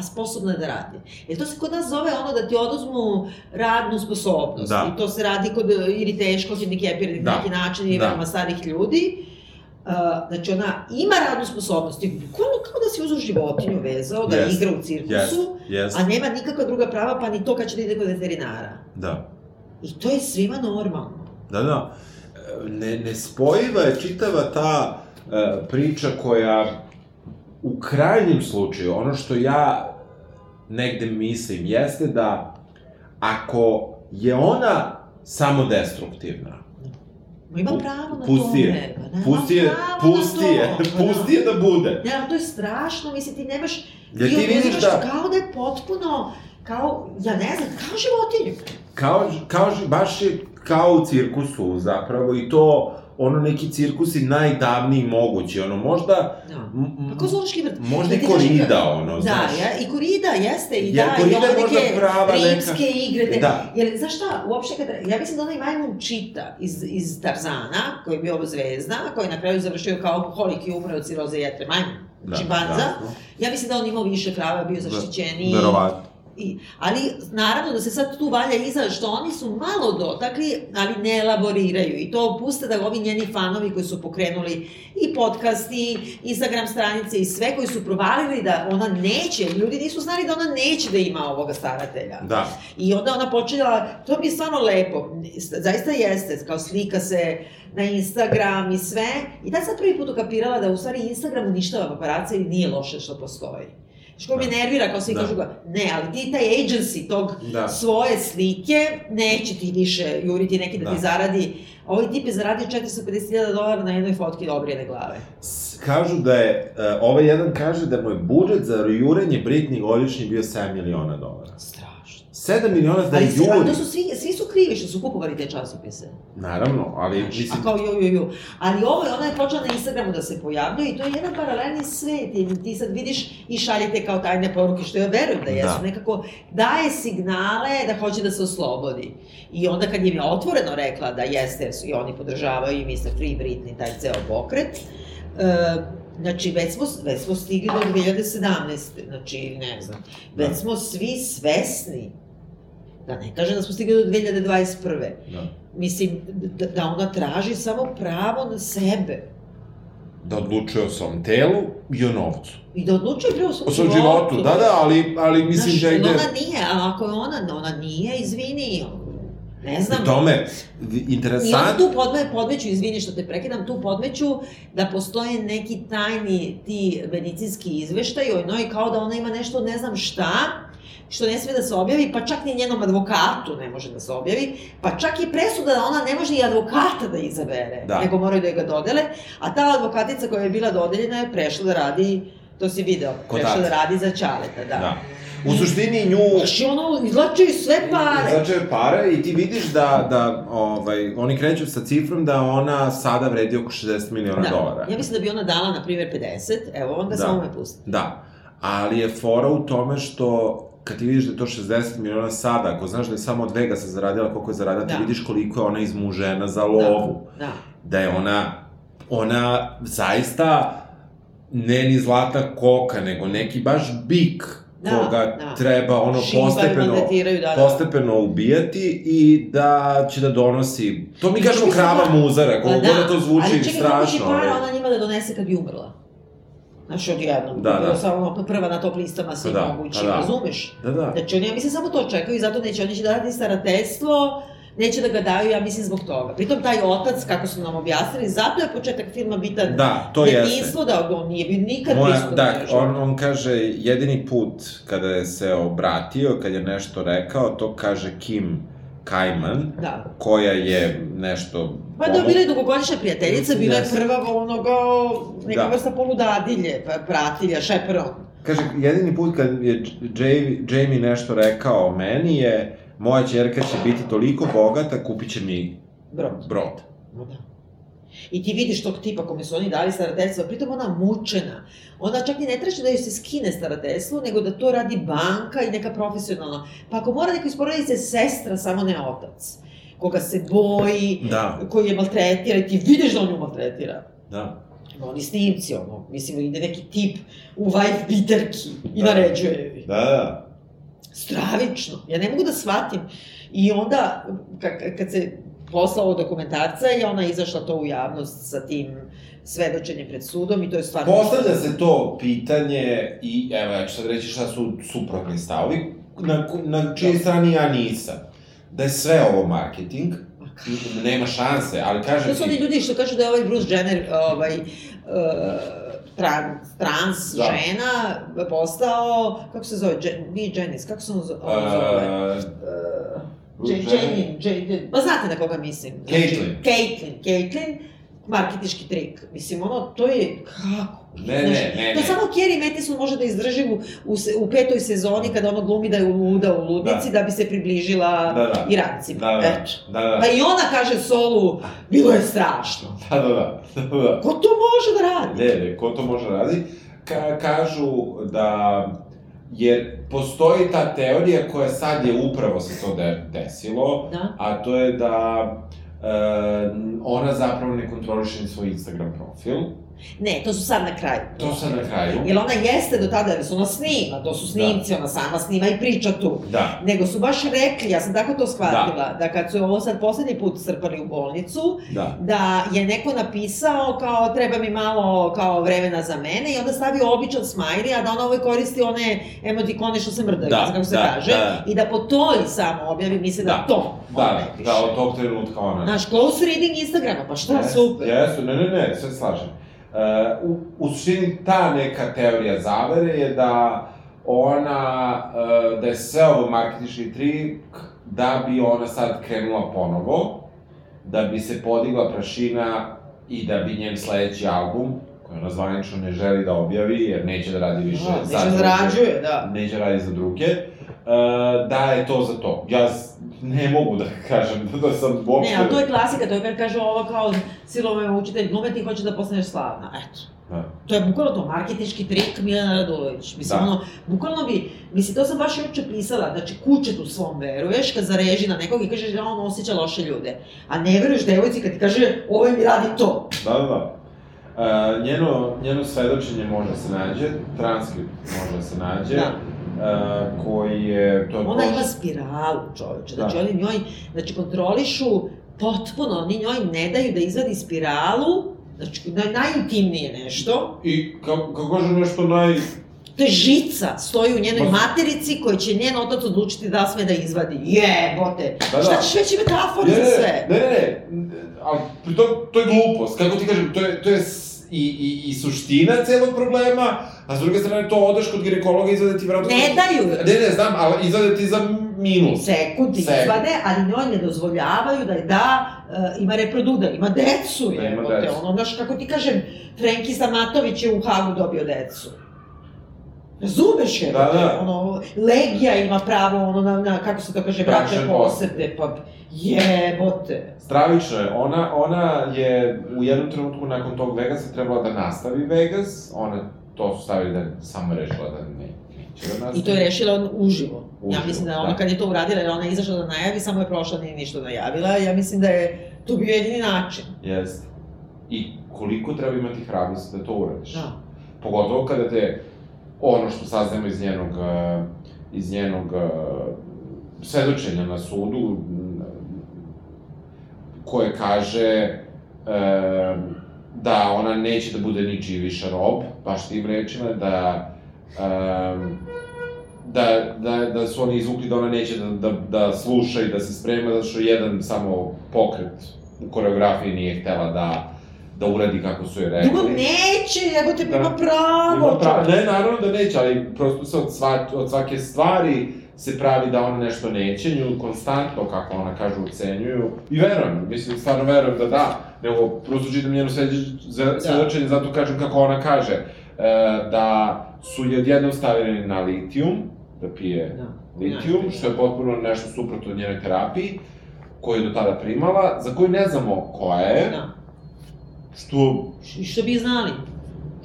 a sposobna da radi. Jer to se kod nas zove ono da ti oduzmu radnu sposobnost. Da. I to se radi kod, ili teško, epir, Da. neki način, ili Da. veoma starih ljudi. Uh, znači ona ima radnu sposobnost, bukvalno kao da si uzeo životinju vezao, da Jest, igra u cirkusu, Jest, jest, a nema nikakva druga prava, pa ni to kad će da ide kod veterinara. da. I to je svima normalno. Da, da. E, Ne, nespojiva je čitava ta e, priča koja u krajnjem slučaju, ono što ja negde mislim, jeste da ako je ona samo destruktivna, Ma ima pravo na pusti tome. je, Pa nema pusti je, pusti je, Pa pusti je da bude. Ali to je strašno, mislim, ti nemaš... Jer ti vidiš oduzimaš da- Kao da je potpuno, kao, ja ne znam, kao životinju. Kao, kao, baš je kao u cirkusu zapravo i to ono neki cirkusi najdavniji mogući, ono možda, Da. Pa ko zoološki vrt? možda i Da korida, ka- ono, Da, znaš. ja, i korida jeste, i Jer da, korida i možda neke prava neka- rimske igre. Te, Da. Jer, znaš šta, uopšte kada, ja mislim da onaj majmun Čita iz, iz Tarzana, koji je bio zvezda, koji je na kraju završio kao alkoholik i umre od ciroze jetre, majmun, Da, čimpanza, da. ja mislim da on imao više prava, bio zaštićeniji. Verovatno. I, ali, naravno da se sad tu valja iza što oni su malo dotakli, ali ne elaboriraju. I to puste da ovi njeni fanovi koji su pokrenuli i podcast, i Instagram stranice i sve koji su provalili da ona neće, ljudi nisu znali da ona neće da ima ovoga staratelja. Da. I onda ona počela, to mi je stvarno lepo, zaista jeste, kao slika se na Instagram i sve. I tad sam prvi put ukapirala da u stvari Instagram uništava paparaca i nije loše što postoji. Što me Da. nervira, kao svi Da. kažu ga, ne, ali ti taj agency tog Da. svoje slike, neće ti više juriti neki da, Da. ti zaradi. Ovaj tip je zaradio 450.000 dolara na jednoj fotki dobrijene glave. Kažu da je, uh, ovaj jedan kaže da mu je budžet za jurenje Britney godišnji bio 7 miliona dolara. Strašno. 7 miliona da Ali to su svi, svi su krivi što su kupovali te časopise. Naravno, ali Znaš, mislim... A kao ju, ju, ju. Ali ovo je, ona je počela na Instagramu da se pojavljuje i to je jedan paralelni svet. I ti sad vidiš i šaljete kao tajne poruke, što ja verujem da jesu. Da. Nekako daje signale da hoće da se oslobodi. I onda kad im je otvoreno rekla da jeste, i oni podržavaju i Mr. Free Britney, taj ceo pokret, e, Znači, već smo, već smo stigli do 2017. Znači, ne znam. Već Da. smo svi svesni. Da ne kažem da smo stigli do 2021. Da. Mislim, da, da ona traži samo pravo na sebe. Da odlučuje o svom telu i o novcu. I da odlučuje pre o svom O svom životu, da, da, ali, ali mislim Znaš, da ide... ona nije, a ako je ona, ona nije, izvini, ne znam. Pri tome, interesant... tu podme, podmeću, izvini što te prekidam, tu podmeću da postoje neki tajni ti medicinski izveštaj o njoj kao da ona ima nešto ne znam šta, što ne sme da se objavi, pa čak ni njenom advokatu ne može da se objavi, pa čak i presuda da ona ne može i advokata da izabere, Da. nego moraju da ga dodele, a ta advokatica koja je bila dodeljena je prešla da radi, to si video, prešla da radi za čaleta, da. Da. U suštini nju... Znaš, i ono, izlačaju sve pare. Znači pare i ti vidiš da, da ovaj, oni kreću sa cifrom da ona sada vredi oko 60 miliona dolara. Ja mislim da bi ona dala, na primjer, 50, evo, onda Da. samo me pusti. Da, ali je fora u tome što kad ti vidiš da je to 60 miliona sada, ako znaš da je samo od Vegasa zaradila koliko je zaradila, ti Da. vidiš koliko je ona izmužena za lovu. Da, da. Da je ona, ona zaista ne ni zlata koka, nego neki baš bik Da, koga da. treba ono postepeno, da, da. postepeno ubijati i da će da donosi, to mi kažemo Mislim krava da- muzara, koliko god da to zvuči ali čekaj, koliko će strašno. para ali- ona njima da donese kad bi umrla? Znači, odjednom. Da, da. Samo ono, prva na top listama svih Pa da, mogućih, pa da. razumeš? Da, da. Znači, oni, ja mislim, samo to čekaju i zato neće, oni će da radi starateljstvo, neće da ga daju, ja mislim, zbog toga. Pritom, taj otac, kako su nam objasnili, zato je početak filma bitan Da, to jeste. detinjstvo, da on nije bio nikad Moja, prisutan da, životu. on, on kaže, jedini put kada je se obratio, kad je nešto rekao, to kaže Kim Kajman, Da. koja je nešto... Pa da, bila je dugogodišnja prijateljica, bila je prva onoga, neka Da. vrsta poludadilje, pa pratilja, šeperon. Kaže, jedini put kad je Jamie, Jamie nešto rekao o meni je moja čerka će biti toliko bogata, kupit će mi Brod. brod. Da. I ti vidiš tog tipa kome su oni dali starateljstvo, pritom ona mučena. Ona čak ni ne traži da joj se skine starateljstvo, nego da to radi banka i neka profesionalna. Pa ako mora neko iz porodice sestra, samo ne otac. Koga se boji, Da, koji je maltretira i ti vidiš da on ju maltretira. da. Oni snimci, ono, mislim, ide neki tip u wife biterki i Da. naređuje joj. Da, da. Stravično. Ja ne mogu da shvatim. I onda, kad se poslao dokumentarca i ona izašla to u javnost sa tim svedočenjem pred sudom i to je stvarno... Postavlja se to pitanje i, evo, ja ću sad reći šta su suprotni stavovi, na, na čijoj strani ja nisam. Da je sve ovo marketing, nema šanse, ali kažem ti... To su oni ljudi što kažu da je ovaj Bruce Jenner, ovaj, uh, trans, trans da. žena postao, kako se zove, Jen, nije Janice, kako se on zove? Uh, uh, Jenny, Jenny, pa znate na koga mislim. Caitlyn. Caitlyn, Caitlyn, marketički trik. Mislim, ono, to je, kako? Ne, Znaš, ne, ne, To ne. samo Kerry Mattison može da izdrži u, u, u petoj sezoni kada ono glumi da je luda u ludnici da, da bi se približila da, da. Irancima. Da, da. Eto. Da, da. Pa i ona kaže Solu, bilo je strašno. Da, da, da. da, da. Ko to može da radi? Ne, ne, ko to može da radi? Ka, kažu da jer postoji ta teorija koja sad je upravo se to de, desilo, da. a to je da uh, ona zapravo ne kontroliše svoj Instagram profil. Ne, to su sad na kraju. To su sad na kraju. Jer ona jeste do tada, jer su ona snima, to su snimci, da. ona sama snima i priča tu. Da. Nego su baš rekli, ja sam tako to shvatila, da, da kad su ovo sad poslednji put strpali u bolnicu, da. da je neko napisao kao treba mi malo kao vremena za mene i onda stavio običan smajli, a da ona ovaj koristi one emotikone što se mrdaju, da, kako se da, kaže, da. i da po toj samo objavi misle da, da to da, da, od tog trenutka ona. Znaš, close reading Instagrama, pa šta, yes, super. Jesu, ne, ne, ne, sve slažem. Uh, u, suštini ta neka teorija zavere je da ona, uh, da je sve ovo marketički trik da bi ona sad krenula ponovo, da bi se podigla prašina i da bi njen sledeći album, koji ona zvanično ne želi da objavi, jer neće da radi više da, za neće zarađuje, da. Neće da radi za druge, uh, da je to za to. Ja ne mogu da kažem da, da sam uopšte... Ne, ali to je klasika, to je kad kaže ovo kao silove učitelj glume ti hoće da postaneš slavna, eto. Da. To je bukvalno to, marketički trik Milana Radulović. Mislim, da. ono, bukvalno bi, mislim, to sam baš juče pisala, znači kućet u svom veruješ, kad zareži na nekog i kažeš da on osjeća loše ljude. A ne veruješ devojci kad ti kaže, ovaj mi radi to. Da, da, da. Uh, njeno, njeno svedočenje može da se nađe, transkript može da se nađe. Da Uh, koji je... To Ona ima spiralu, čoveče. Znači, da. oni njoj, znači, kontrolišu potpuno, oni njoj ne daju da izvadi spiralu, znači, naj, najintimnije nešto. I kako, kako kaže nešto naj... To je žica, stoji u njenoj Ma... materici koju će njen otac odlučiti da sme da izvadi. Jebote! Da, da. Šta ćeš veći metafori za sve? Ne, ne, ne, ali pri to, to je glupost. Kako ti kažem, to je, to je i, i, i suština celog problema, a s druge strane to odeš kod ginekologa i izvade ti vratno... Ne daju! Ne, ne, znam, ali izvade ti za minus. Sekund ti izvade, ali njoj ne dozvoljavaju da je da, uh, ima reprodu, da ima decu. Da ima decu. Ono, znaš, kako ti kažem, Frenki Samatović je u Hagu dobio decu. Razumeš je, da, da. ono, Legija ima pravo, ono, na, na kako se to kaže, bračne posete, pa jebote. Stravično je, ona, ona je u jednom trenutku nakon tog Vegasa trebala da nastavi Vegas, ona to su stavili da samo rešila da ne, neće da. I to je rešila on uživo. uživo ja mislim da ona da. kad je to uradila, jer ona je izašla da najavi, samo je prošla, nije ništa najavila, ja mislim da je to bio jedini način. Jeste. I koliko treba imati hrabrosti da to uradiš. Da. Pogotovo kada te ono što saznamo iz njenog, eh, iz njenog eh, svedočenja na sudu, koje kaže e, da ona neće da bude ničiji više rob, baš tim rečima, da, e, da, da, da su oni izvukli da ona neće da, da, da sluša i da se sprema, zato što jedan samo pokret u koreografiji nije htela da da uradi kako su je rekli. Drugo neće, evo te da. ima pravo. Ima pravo. Ne, naravno da neće, ali prosto se od, sva, od svake stvari se pravi da ona nešto neće, nju konstantno, kako ona kaže, ucenjuju. I verujem, mislim, stvarno verujem da da, nego prosto čitam njeno svedočenje, da. zato kažem kako ona kaže, e, da su je odjednom stavili na litijum, da pije da. litijum, što je potpuno nešto suprotno od njenoj terapiji, koju je do tada primala, za koju ne znamo koja je, da Što... Što bi znali.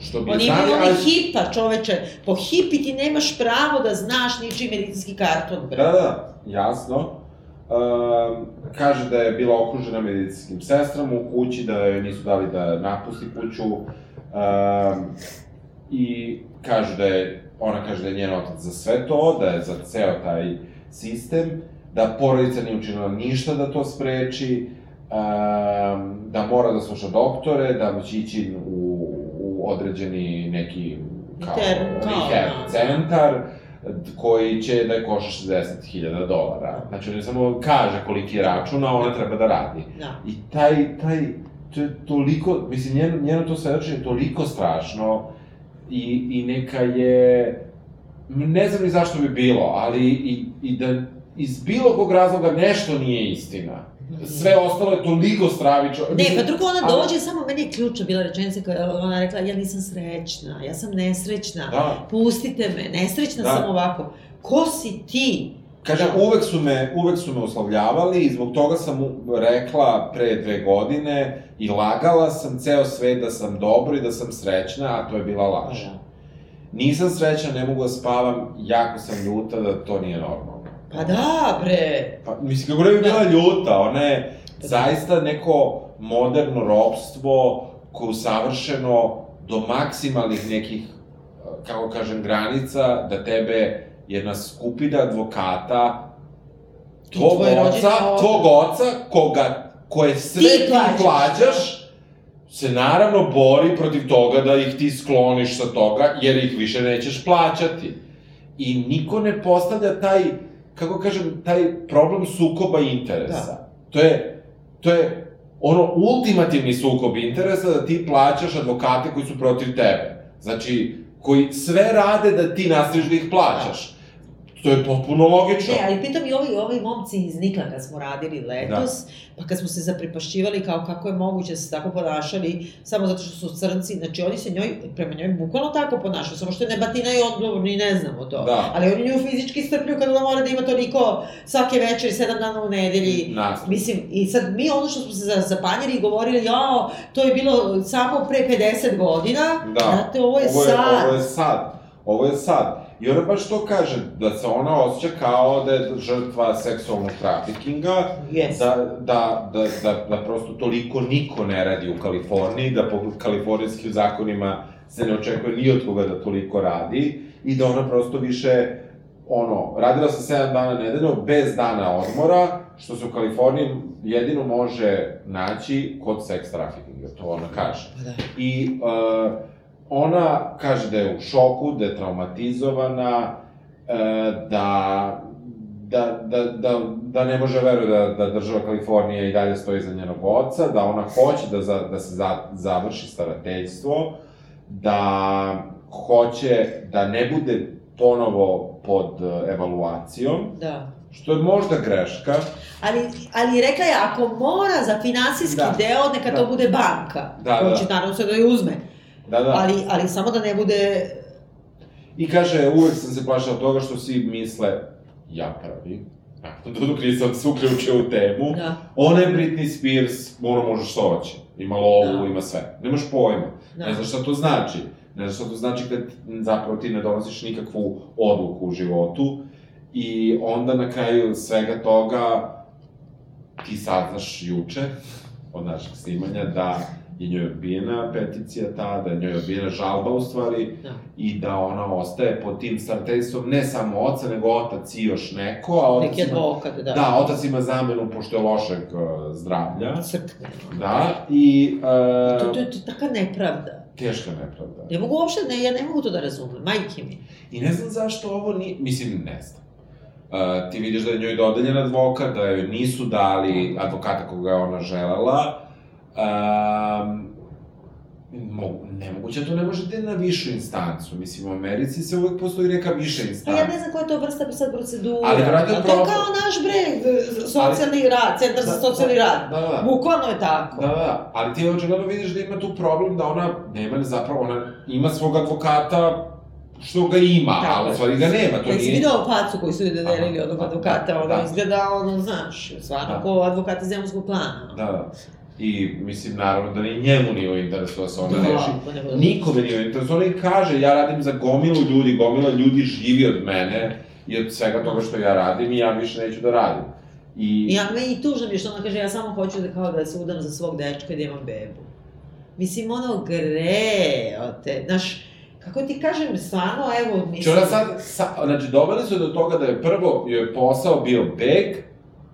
Što bi Oni imaju ali... hipa, čoveče. Po hipi ti nemaš pravo da znaš ničiji medicinski karton, bre. Da, da, jasno. Um, kaže da je bila okružena medicinskim sestrama u kući, da joj nisu dali da napusti kuću. Um, i kaže da je, ona kaže da je njen otac za sve to, da je za ceo taj sistem, da porodica nije učinila ništa da to spreči, um, da mora da sluša doktore, da će ići u određeni neki kao rehab centar, koji će da koša 60.000 dolara. Znači, on samo kaže koliki je račun, a ona treba da radi. Da. I taj, taj, to je toliko, mislim, njeno, njeno to svedočenje je toliko strašno i, i neka je, ne znam ni zašto bi bilo, ali i, i da iz bilo kog razloga nešto nije istina sve ostalo je toliko stravično. Ne, pa drugo ona dođe, ali... samo meni je ključna bila rečenica koja ona rekla, ja nisam srećna, ja sam nesrećna, da. pustite me, nesrećna da. sam ovako. Ko si ti? Kaže, uvek su me, uvek su me uslovljavali i zbog toga sam rekla pre dve godine i lagala sam ceo svet da sam dobro i da sam srećna, a to je bila laž. Da. Nisam srećna, ne mogu da spavam, jako sam ljuta da to nije normalno. Pa da, bre. Pa, mislim, kako ne bi bila da. ljuta, ona je da. zaista neko moderno ropstvo koje usavršeno do maksimalnih nekih, kako kažem, granica, da tebe jedna skupina advokata, tvog oca, tvog oca, koga, koje sve ti, ti plaćaš, se naravno bori protiv toga da ih ti skloniš sa toga, jer ih više nećeš plaćati. I niko ne postavlja taj kako kažem, taj problem sukoba interesa. Da. To je, to je ono ultimativni sukob interesa da ti plaćaš advokate koji su protiv tebe. Znači, koji sve rade da ti nastaviš da ih plaćaš. To je potpuno logično. Ne, ali pitam i ovi, ovi momci iz Nikla kad smo radili letos, da. pa kad smo se zapripašćivali kao kako je moguće da se tako ponašali, samo zato što su crnci, znači oni se njoj, prema njoj bukvalno tako ponašaju, samo što je ne batinaju odgovorni i ne znamo to. Da. Ali oni nju fizički strpljuju kada ona mora da ima toliko svake večeri, sedam dana u nedelji. Nastavno. Mislim, i sad mi ono što smo se zapanjili i govorili, jao, to je bilo samo pre 50 godina, da. znate, ovo je, ovo je sad. Ovo je sad. Ovo je sad. I ona baš to kaže, da se ona osjeća kao da je žrtva seksualnog trafikinga, yes. da, da, da, da, da prosto toliko niko ne radi u Kaliforniji, da po kalifornijskim zakonima se ne očekuje ni od koga da toliko radi, i da ona prosto više, ono, radila se 7 dana nedeljno, bez dana odmora, što se u Kaliforniji jedino može naći kod seks trafikinga, to ona kaže. Da. I, uh, ona kaže da je u šoku, da je traumatizovana, e, da, da, da, da, da ne može veruje da, da država Kalifornija i dalje stoji za njenog oca, da ona hoće da, za, da se za, završi starateljstvo, da hoće da ne bude ponovo pod e, evaluacijom. Da. Što je možda greška. Ali, ali rekla je, ako mora za finansijski da. deo, neka da. to bude banka. Da, koja da. će naravno se da je uzme. Da, da. Ali, ali samo da ne bude... I kaže, uvek sam se plašao toga što svi misle, ja pravi, dok nisam se uključio u temu, da. ona je Britney Spears, ono može što hoće. Ima lovu, da. ima sve. Nemaš pojma. Da. Ne znaš šta to znači. Ne znaš šta to znači kad zapravo ti ne donosiš nikakvu odluku u životu. I onda na kraju svega toga ti saznaš juče od našeg snimanja da je njoj odbijena peticija ta, da je njoj odbijena žalba u stvari da. i da ona ostaje pod tim starateljstvom ne samo oca, nego otac i još neko, a otac Neki advokat, da. Da, otac ima zamenu pošto je lošeg uh, zdravlja. Crkne. Da, i... Uh, to, to, to, to je taka nepravda. Teška nepravda. Ja mogu uopšte, ne, ja ne mogu to da razumem, majke mi. I ne znam zašto ovo nije, mislim, ne znam. Uh, ti vidiš da je njoj dodeljen advokat, da joj nisu dali advokata koga je ona želela, Um, mogu, nemoguće, da to ne možete na višu instancu. Mislim, u Americi se uvek postoji neka viša instanca. Pa ja ne znam koja je to vrsta sad procedura. Ali vratno to je kao naš bre, socijalni ali, rad, centar da, za socijalni da, rad. Da, da. Bukvalno je tako. Da, da, ali ti očigledno vidiš da ima tu problem da ona nema zapravo, ona ima svog advokata što ga ima, Tako, ali u stvari ga nema, to nije... Jesi vidio facu koju su joj dodelili od advokata, da, ono da. izgleda, ono, znaš, stvarno da. ko advokata zemljskog plana. Da, da. I, mislim, naravno da ni njemu nije u interesu da se ona da, reši. Pa Nikome nije u interesu. Ona i kaže, ja radim za gomilu ljudi, gomila ljudi živi od mene i od svega toga što ja radim i ja više neću da radim. I... Ja, me i tužno mi što ona kaže, ja samo hoću da kao da se udam za svog dečka i da imam bebu. Mislim, ono gre, te, znaš, kako ti kažem, stvarno, evo, mislim... Čora sad, sa, znači, doveli su do toga da je prvo je posao bio beg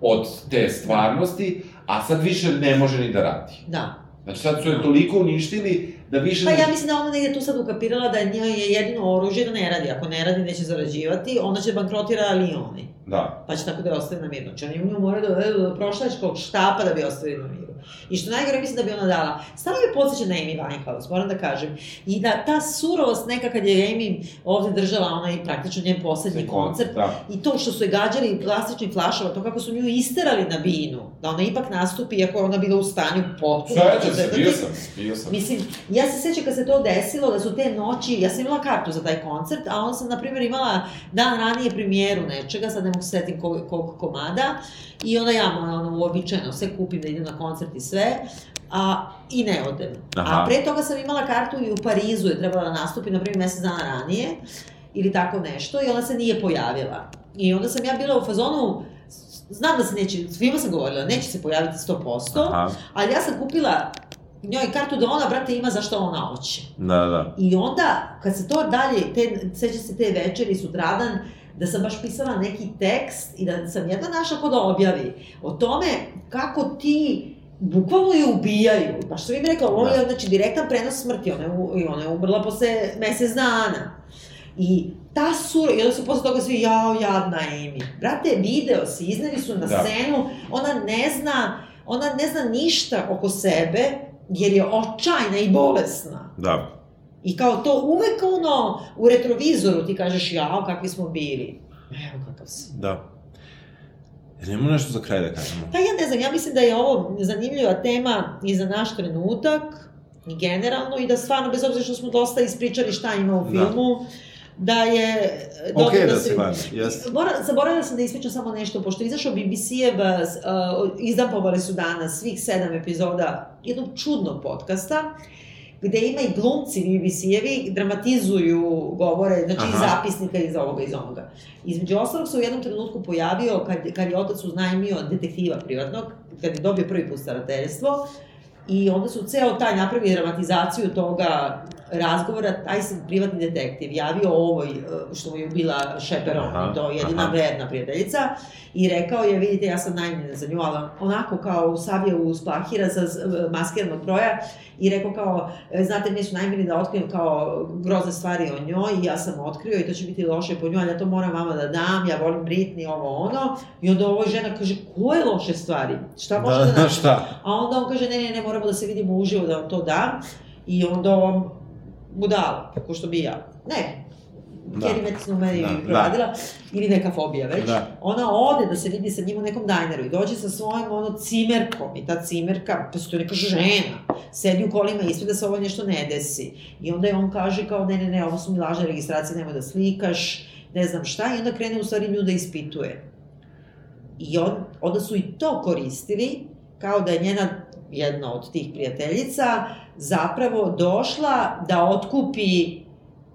od te stvarnosti, a sad više ne može ni da radi. Da. Znači sad su je toliko uništili da više... Pa ja mislim da ona negde tu sad ukapirala da njoj je jedino oružje da ne radi. Ako ne radi, neće zarađivati, onda će bankrotira ali oni. Da. Pa će tako da je ostavi na miru. Znači oni nju moraju da dovedu do prošlačkog štapa da bi ostavili na miru. I što najgore mislim da bi ona dala. Stvarno me podsjeća na Amy Winehouse, moram da kažem. I da ta surovost neka kad je Amy ovde držala onaj praktično njen poslednji koncert. Da. I to što su je gađali plastičnim flašama, to kako su nju isterali na binu. Da ona ipak nastupi, iako je ona bila u stanju potpuno. Svećam se, bio sam, bio sam. Mislim, ja se sećam kad se to desilo, da su te noći, ja sam imala kartu za taj koncert, a on sam, na primjer, imala dan ranije premijeru nečega, sad ne mogu se setim koliko komada, i onda ja, moja, ono, uobičajeno, sve kupim da idem na koncert i sve, a, i ne odem. Aha. A pre toga sam imala kartu i u Parizu je trebala da nastupi, na primjer, mesec dana ranije, ili tako nešto, i ona se nije pojavila. I onda sam ja bila u fazonu, znam da se neće, svima sam govorila, neće se pojaviti 100%, Aha. ali ja sam kupila njoj kartu da ona, brate, ima zašto ona hoće. Da, da. I onda, kad se to dalje, te, seća se te večeri, sutradan, da sam baš pisala neki tekst i da sam jedna naša ko da objavi o tome kako ti bukvalno je ubijaju. Baš sam im rekla, ovo je, da. znači, direktan prenos smrti, ona je, i ona je umrla posle mesec dana. I ta sura, i onda su posle toga svi, jao, jadna Amy. Brate, video si, izneli su na da. scenu, ona ne zna, ona ne zna ništa oko sebe, jer je očajna i bolesna. Da. I kao to uvek ono, u retrovizoru ti kažeš, jao, kakvi smo bili. Evo kakav si. Da. Jer nemamo nešto za kraj da kažemo. Pa ja ne znam, ja mislim da je ovo zanimljiva tema i za naš trenutak, i generalno, i da stvarno, bez obzira što smo dosta ispričali šta ima u da. filmu, da da je dobro okay, da, da se... Van, yes. Mora, zaboravila sam da ispričam samo nešto, pošto izašao BBC-ev, uh, izdampovali su danas svih sedam epizoda jednog čudnog podcasta, gde ima i glumci BBC-evi, dramatizuju govore, znači Aha. iz zapisnika iz ovoga, iz onoga. Između ostalog se u jednom trenutku pojavio, kad, kad je otac uznajmio detektiva privatnog, kad je dobio prvi put starateljstvo, I onda su ceo taj napravili dramatizaciju toga razgovora, taj se privatni detektiv javio ovoj, e, što mu je bila Šeperon, to je jedina aha. verna prijateljica, i rekao je, vidite, ja sam najmljena za nju, ali onako kao savio u splahira za maskiranog broja i rekao kao, e, znate, mi su najmili da otkrijem kao grozne stvari o njoj i ja sam otkrio i to će biti loše po njoj, ali ja to moram vama da dam, ja volim Britney, ovo ono. I onda ovoj žena kaže, koje loše stvari? Šta može da, da šta? A onda on kaže, ne, ne, ne, moramo da se vidimo uživo da vam to dam. I onda on budala, ko što bi ja. Ne, da. Kerry Matisnu meni da, proradila, da. ili neka fobija već. Da. Ona ode da se vidi sa njim u nekom dajneru i dođe sa svojim ono cimerkom i ta cimerka, pa to neka žena, sedi u kolima ispred da se ovo nešto ne desi. I onda je on kaže kao ne, ne, ne, ovo su mi lažne registracije, nemoj da slikaš, ne znam šta, i onda krene u stvari nju da ispituje. I on, onda su i to koristili, kao da je njena jedna od tih prijateljica zapravo došla da otkupi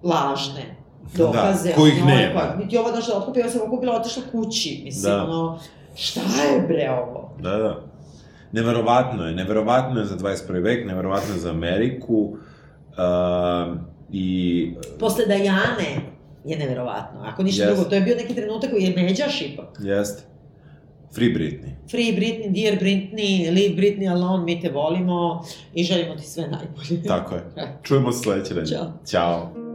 lažne dokaze. Da, kojih nema. Pa, niti ova došla da otkupi, ja sam okupila, otišla kući. Mislim, da. ono, šta je bre ovo? Da, da. Neverovatno je, neverovatno je za 21. vek, neverovatno je za Ameriku. Uh, I... Posle Dajane je neverovatno. Ako ništa yes. drugo, to je bio neki trenutak koji je međaš ipak. Jeste. Free Britney. Free Britney, Dear Britney, Leave Britney Alone, mi te volimo i želimo ti sve najbolje. Tako je. Čujemo se sledeće. Ćao. Ćao.